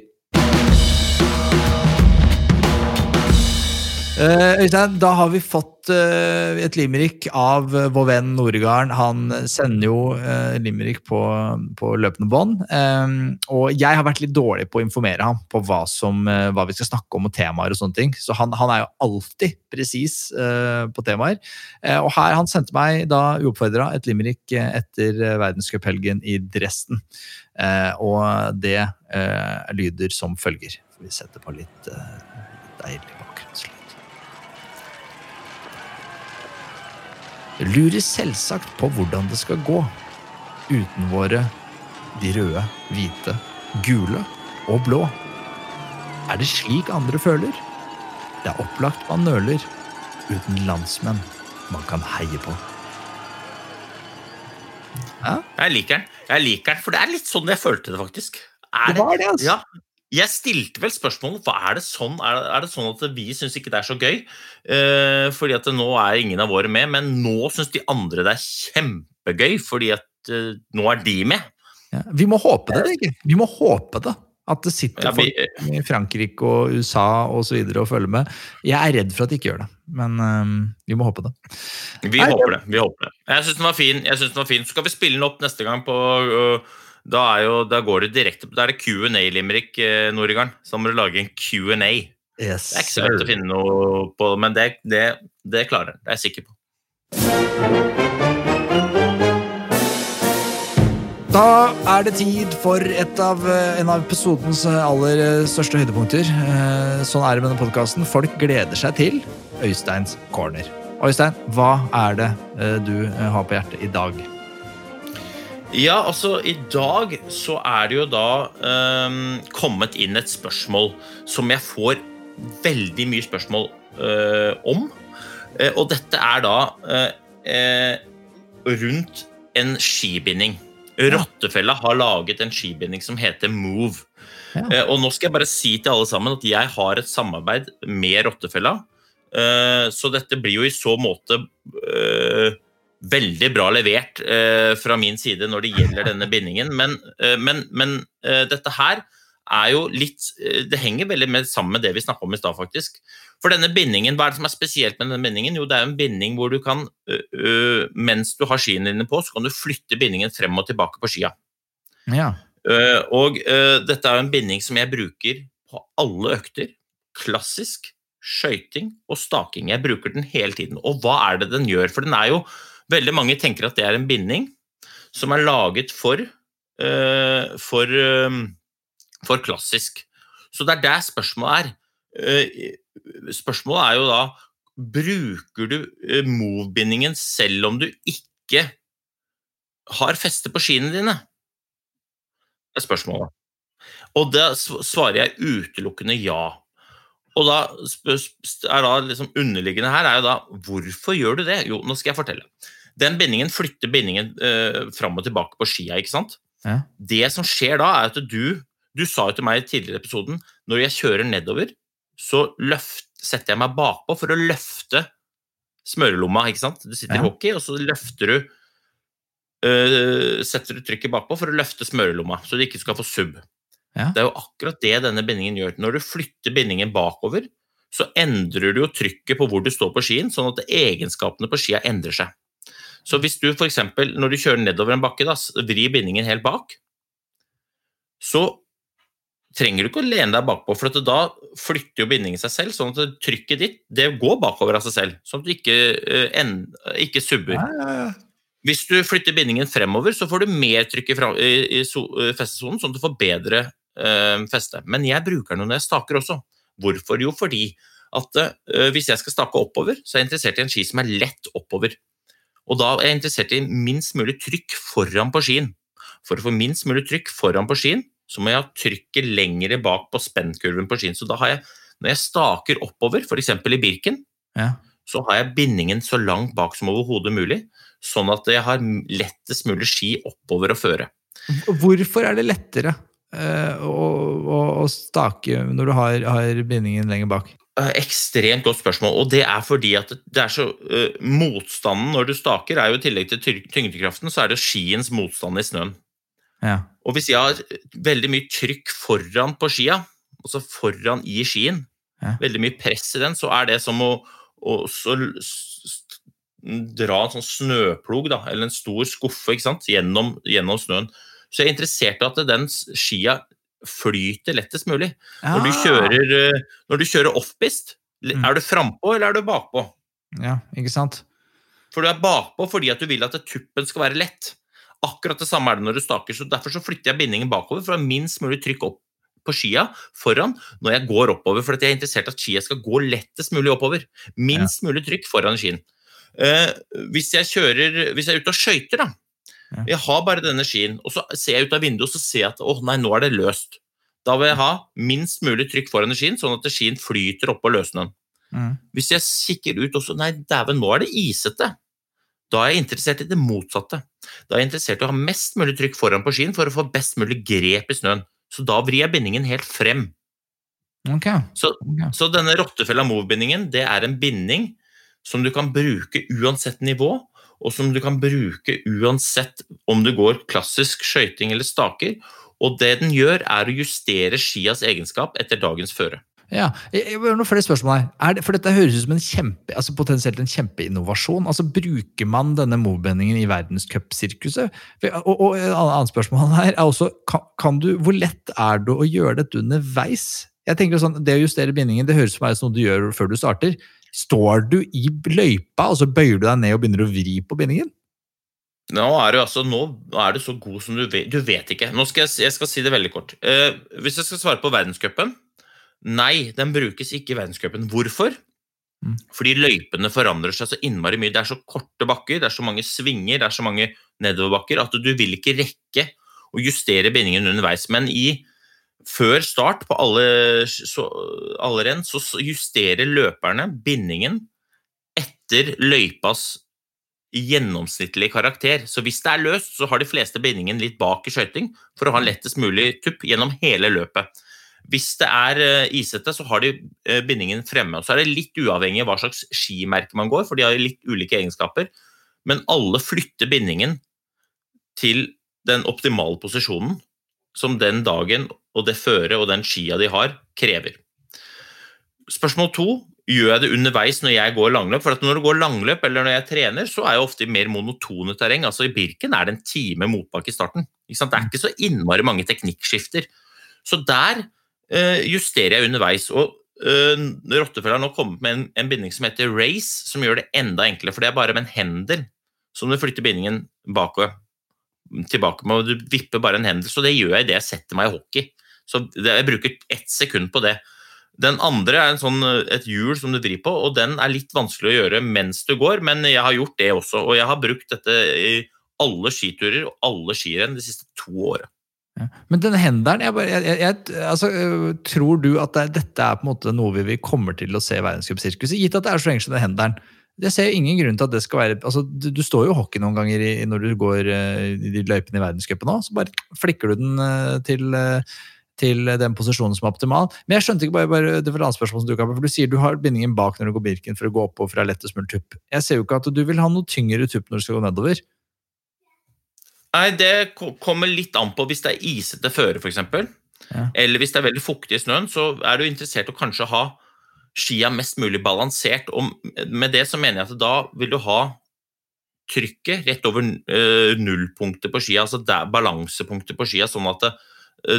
Øystein, da har vi fått eh, et limerick av eh, vår venn Noregarden. Han sender jo uh, limerick på, på løpende bånd. Eh, og jeg har vært litt dårlig på å informere ham på hva, som, eh, hva vi skal snakke om og temaer. og sånne ting. Så han, han er jo alltid presis eh, på temaer. Eh, og her, han sendte meg da uoppfordra et limerick eh, etter eh, verdenscuphelgen i Dresden. Eh, og det eh, lyder som følger. Vi setter på litt eh, deilig Lurer selvsagt på hvordan det skal gå uten våre de røde, hvite, gule og blå. Er det slik andre føler? Det er opplagt man nøler uten landsmenn man kan heie på. Jeg liker den, jeg liker den, for det er litt sånn jeg følte det, faktisk. Er Det var det, altså. Ja, jeg stilte vel spørsmålet hva er det sånn er det, er det sånn at vi syns ikke det er så gøy. Eh, fordi at nå er ingen av våre med, men nå syns de andre det er kjempegøy fordi at eh, nå er de med. Ja, vi må håpe det, Birger. Vi må håpe det. At det sitter folk i Frankrike og USA og så videre og følger med. Jeg er redd for at de ikke gjør det, men um, vi må håpe det. Vi håper det. vi håper det. Jeg syns den var fin. jeg synes den var fin. Så skal vi spille den opp neste gang på øh, da, er jo, da går det direkte Da er det Q&A-limerick, Noregarn. Noregarden. Så da må du lage en Q&A. Yes, Det er ikke så lett å finne noe på, men det, det, det klarer jeg. Det er jeg sikker på. Da er det tid for et av, eh, en av episodens aller eh, største høydepunkter. Eh, Sånn er det med denne podkasten. Folk gleder seg til Øysteins corner. Øystein, hva er det eh, du eh, har på hjertet i dag? Ja, altså i dag så er det jo da um, kommet inn et spørsmål som jeg får veldig mye spørsmål uh, om. Uh, og dette er da uh, rundt en skibinding. Rottefella har laget en skibinding som heter Move. Ja. Og nå skal jeg bare si til alle sammen at jeg har et samarbeid med Rottefella. Så dette blir jo i så måte veldig bra levert eh, fra min side når det gjelder denne bindingen. Men, eh, men, men eh, dette her er jo litt eh, Det henger veldig med, sammen med det vi snakka om i stad, faktisk. For denne bindingen, hva er det som er spesielt med denne bindingen? Jo, det er en binding hvor du kan, mens du har skiene dine på, så kan du flytte bindingen frem og tilbake på skia. Ja. Og dette er jo en binding som jeg bruker på alle økter. Klassisk, skøyting og staking. Jeg bruker den hele tiden. Og hva er det den gjør? For den er jo Veldig mange tenker at det er en binding som er laget for, eh, for, eh, for klassisk. Så det er der spørsmålet er. Eh, spørsmålet er jo da Bruker du move-bindingen selv om du ikke har feste på skiene dine? Det er spørsmålet. Og da svarer jeg utelukkende ja. Og da er da liksom underliggende her er jo da hvorfor gjør du det? Jo, nå skal jeg fortelle. Den bindingen flytter bindingen eh, fram og tilbake på skia, ikke sant? Ja. Det som skjer da, er at du Du sa jo til meg i tidligere episoden når jeg kjører nedover, så løft, setter jeg meg bakpå for å løfte smørelomma, ikke sant? Du sitter Ja. i hockey, og så løfter du øh, setter du trykket bakpå for å løfte smørelomma, så du ikke skal få sub. Ja. Det er jo akkurat det denne bindingen gjør. Når du flytter bindingen bakover, så endrer du jo trykket på hvor du står på skien, sånn at egenskapene på skia endrer seg. Så hvis du f.eks. når du kjører nedover en bakke, da, vrir bindingen helt bak, så trenger du ikke å lene deg bakpå, for at da flytter jo bindingen seg selv, sånn at trykket ditt det går bakover av seg selv, sånn at du ikke, eh, en, ikke subber. Ja, ja, ja. Hvis du flytter bindingen fremover, så får du mer trykk i, i, i so, eh, festesonen, sånn at du får bedre eh, feste. Men jeg bruker den når jeg staker også. Hvorfor? Jo, fordi at eh, hvis jeg skal stake oppover, så er jeg interessert i en ski som er lett oppover. Og da er jeg interessert i minst mulig trykk foran på skien. For å få minst mulig trykk foran på skien, så må jeg ha trykket lengre bak på spennkurven på skien. Så da har jeg, når jeg staker oppover, f.eks. i Birken, Ja. så har jeg bindingen så langt bak som overhodet mulig, sånn at jeg har lettest mulig ski oppover å føre. Hvorfor er det lettere eh, å, å, å stake når du har, har bindingen lenger bak? Eh, Ekstremt godt spørsmål, og det er fordi at det er så uh, Motstanden når du staker, er jo i tillegg til tyngdekraften, så er det skiens motstand i snøen. Ja. Og hvis jeg har veldig mye trykk foran på skia, altså foran i skien, Ja. veldig mye press i den, så er det som å, å så, dra en sånn snøplog, da, eller en stor skuffe, gjennom, gjennom snøen. Så jeg er interessert i at den skia flyter lettest mulig. Når du Ah. kjører, eh, når du kjører offpist, Mm. er du frampå eller er du bakpå? Ja, ikke sant? For du er bakpå fordi at du vil at tuppen skal være lett. Akkurat det samme er det når du staker, så derfor så flytter jeg bindingen bakover for å ha minst mulig trykk opp på skia foran når jeg går oppover, for jeg er interessert i at skia skal gå lettest mulig oppover. Minst mulig trykk foran skien. Eh, hvis jeg kjører, hvis jeg er ute og skøyter, da, Ja. jeg har bare denne skien, og så ser jeg ut av vinduet og så ser jeg at å nei, nå er det løst. Da vil jeg ha minst mulig trykk foran skien, sånn at skien flyter oppå løssnøen. Mm. Hvis jeg kikker ut også, nei, dæven, nå er det isete. Da er jeg interessert i det motsatte. Da er jeg interessert i å ha mest mulig trykk foran på skien for å få best mulig grep i snøen. Så da vrir jeg bindingen helt frem. Okay. Så, okay. så denne rottefella move-bindingen, det er en binding som du kan bruke uansett nivå, og som du kan bruke uansett om du går klassisk skøyting eller staker. Og det den gjør, er å justere skias egenskap etter dagens føre. Ja, jeg, har noen flere spørsmål her. Er det, for dette høres ut som en kjempe, altså potensielt en kjempeinnovasjon. Altså, Bruker man denne mobendingen i verdenscupsirkuset? Og, og et annet spørsmål her er også kan, kan du, hvor lett er det å gjøre dette underveis? Jeg tenker sånn, Det å justere bindingen det høres ut som noe du gjør før du starter. Står du i løypa og så bøyer du deg ned og begynner å vri på bindingen? Nå er, du altså, nå er du så god som du vet. Du vet ikke. Nå skal jeg, jeg skal si det veldig kort. Eh, hvis jeg skal svare på verdenscupen Nei, den brukes ikke i verdenscupen. Hvorfor? Mm. Fordi løypene forandrer seg så innmari mye. Det er så korte bakker, det er så mange svinger, det er så mange nedoverbakker at du vil ikke rekke å justere bindingen underveis. Men i, før start på alle, så, alle renn så justerer løperne bindingen etter løypas gjennomsnittlig karakter. Så hvis det er løst, så har de fleste bindingen litt bak i skøyting for å ha en lettest mulig tupp gjennom hele løpet. Hvis det er eh, isete, så har de eh, bindingen fremme. og Så er det litt uavhengig av hva slags skimerke man går, for de har litt ulike egenskaper. Men alle flytter bindingen til den optimale posisjonen som den dagen og det føret og den skia de har, krever. Spørsmål to gjør jeg det underveis når jeg går langløp. For når du går langløp eller når jeg trener, så er jeg ofte i mer monotone terreng. Altså I Birken er det en time motbakke i starten. Det er ikke så innmari mange teknikkskifter. Så der eh, justerer jeg underveis. Og eh, Rottefella har nå kommet med en, en binding som heter Race, som gjør det enda enklere. For det er bare med en hendel som du flytter bindingen bakover. Tilbake med, og Du vipper bare en hendel. Så det gjør jeg idet jeg setter meg i hockey. Så Jeg bruker ett sekund på det. Den andre er sånn, et hjul som du vrir på, og den er litt vanskelig å gjøre mens du går, men jeg har gjort det også. Og jeg har brukt dette i alle skiturer og alle skirenn de siste to åra. Men den jeg, altså, øh, tror du at det, dette er på en måte noe vi, kommer til å se i verdenscupsirkuset, gitt at det er så lenge siden den hendelen? Jeg ser ingen grunn til at det skal være altså, du, du står jo hockey noen ganger i, når du går uh, i de løypene i verdenscupen òg, så bare flikker du den uh, til, uh, til den posisjonen som er optimal. Men jeg skjønte ikke bare, bare det var et annet spørsmål som du kan for du sier du har bindingen bak når du går Birken for å gå oppover fra lett og mulig tupp. Jeg ser jo ikke at du vil ha noe tyngre tupp når du skal gå nedover. Nei, det kommer litt an på hvis det er isete føre, f.eks. Ja. Eller hvis det er veldig fuktig i snøen, så er du interessert i å kanskje ha skia mest mulig balansert. Og med det så mener jeg at da vil du ha trykket rett over eh, nullpunktet på skia, altså der, balansepunktet på skia, sånn at eh,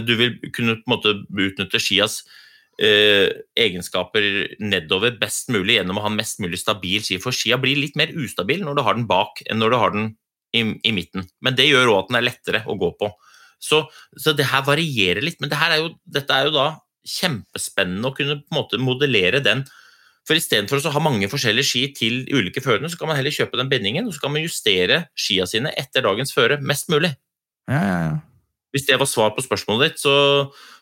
du vil kunne på en måte utnytte skias eh, egenskaper nedover best mulig gjennom å ha en mest mulig stabil ski. For skia blir litt mer ustabil når du har den bak enn når du har den i, i midten. Men det gjør òg at den er lettere å gå på. Så, så det her varierer litt, men det er jo, dette er jo da kjempespennende å kunne på en måte modellere den. For istedenfor å ha mange forskjellige ski til ulike førerne, så kan man heller kjøpe den bindingen, og så kan man justere skia sine etter dagens føre mest mulig. Ja, ja, ja. Hvis det var svar på spørsmålet ditt, så,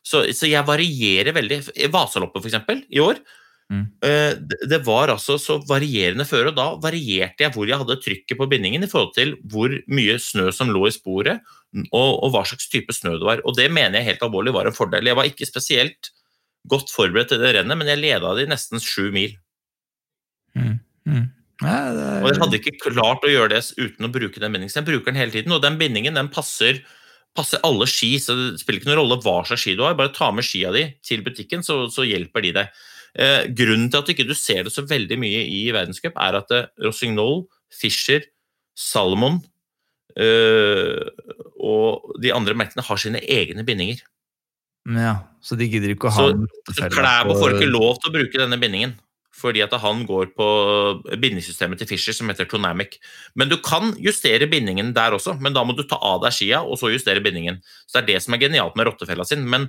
så, så jeg varierer veldig. Vasaloppet, eksempel, i år, Mm. eh, det, det var altså så varierende føre, og da varierte jeg hvor jeg hadde trykket på bindingen i forhold til hvor mye snø som lå i sporet, og, og hva slags type snø det var. Og det mener jeg helt alvorlig var en fordel. Jeg var ikke spesielt godt forberedt til det rennet, men jeg leda det i nesten sju mil. Mm. Mm. Ja, er- Og jeg hadde ikke klart å gjøre det uten å bruke den bindingen. Så jeg bruker den hele tiden, og den bindingen den passer, passer alle ski. Så det spiller ikke noen rolle hva slags ski du har, bare ta med skia di til butikken, så, så hjelper de deg. Eh, grunnen til at du ikke ser det så veldig mye i verdenscup, er at eh, Rossignol, Fischer, Salomon eh, og de andre merkene har sine egne bindinger. Ja, så de gidder ikke å ha Så, så Klæbo får ikke lov til å bruke denne bindingen. Fordi at han går på bindingssystemet til Fisher som heter Tonamic. Men du kan justere bindingen der også, men da må du ta av deg skia og så justere bindingen. Så det er det som er genialt med rottefella sin. Men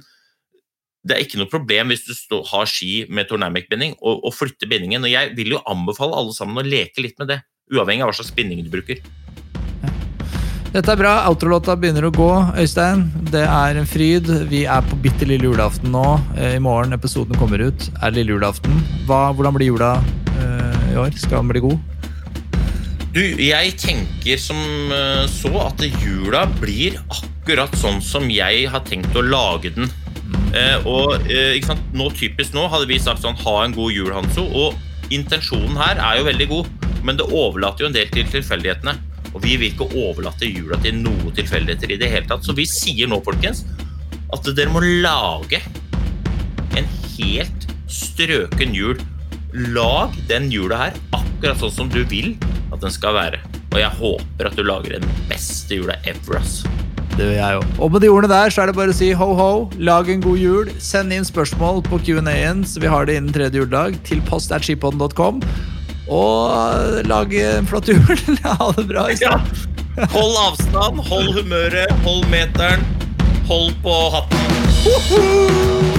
det er ikke noe problem hvis du stå, har ski med Tornamic-binding og, og flytter bindingen. Og jeg vil jo anbefale alle sammen å leke litt med det, uavhengig av hva slags binding du bruker. Dette er bra. Outrolåta begynner å gå, Øystein. Det er en fryd. Vi er på bitte lille julaften nå. Eh, I morgen episoden kommer ut, er lille julaften. Hva, hvordan blir jula uh, i år? Skal den bli god? Du, jeg tenker som eh, så at jula blir akkurat sånn som jeg har tenkt å lage den. Eh, og eh, ikke sant? nå typisk nå hadde vi sagt sånn ha en god jul, Hanso. Og intensjonen her er jo veldig god, men det overlater jo en del til tilfeldighetene. Og vi vil ikke overlate jula til noen tilfeldigheter i det hele tatt. Så vi sier nå, folkens, at dere må lage en helt strøken jul. Lag den jula her akkurat sånn som du vil at den skal være. Og jeg håper at du lager den beste jula ever, ass. Det gjør jeg òg. Og med de ordene der så er det bare å si ho, ho, lag en god jul. Send inn spørsmål på Q&A-en, så vi har det innen tredje juledag, til post.skipodden.com. Og lage en flott jul. <laughs> ha det bra. Ja. Hold avstand, hold humøret, hold meteren, hold på hatten.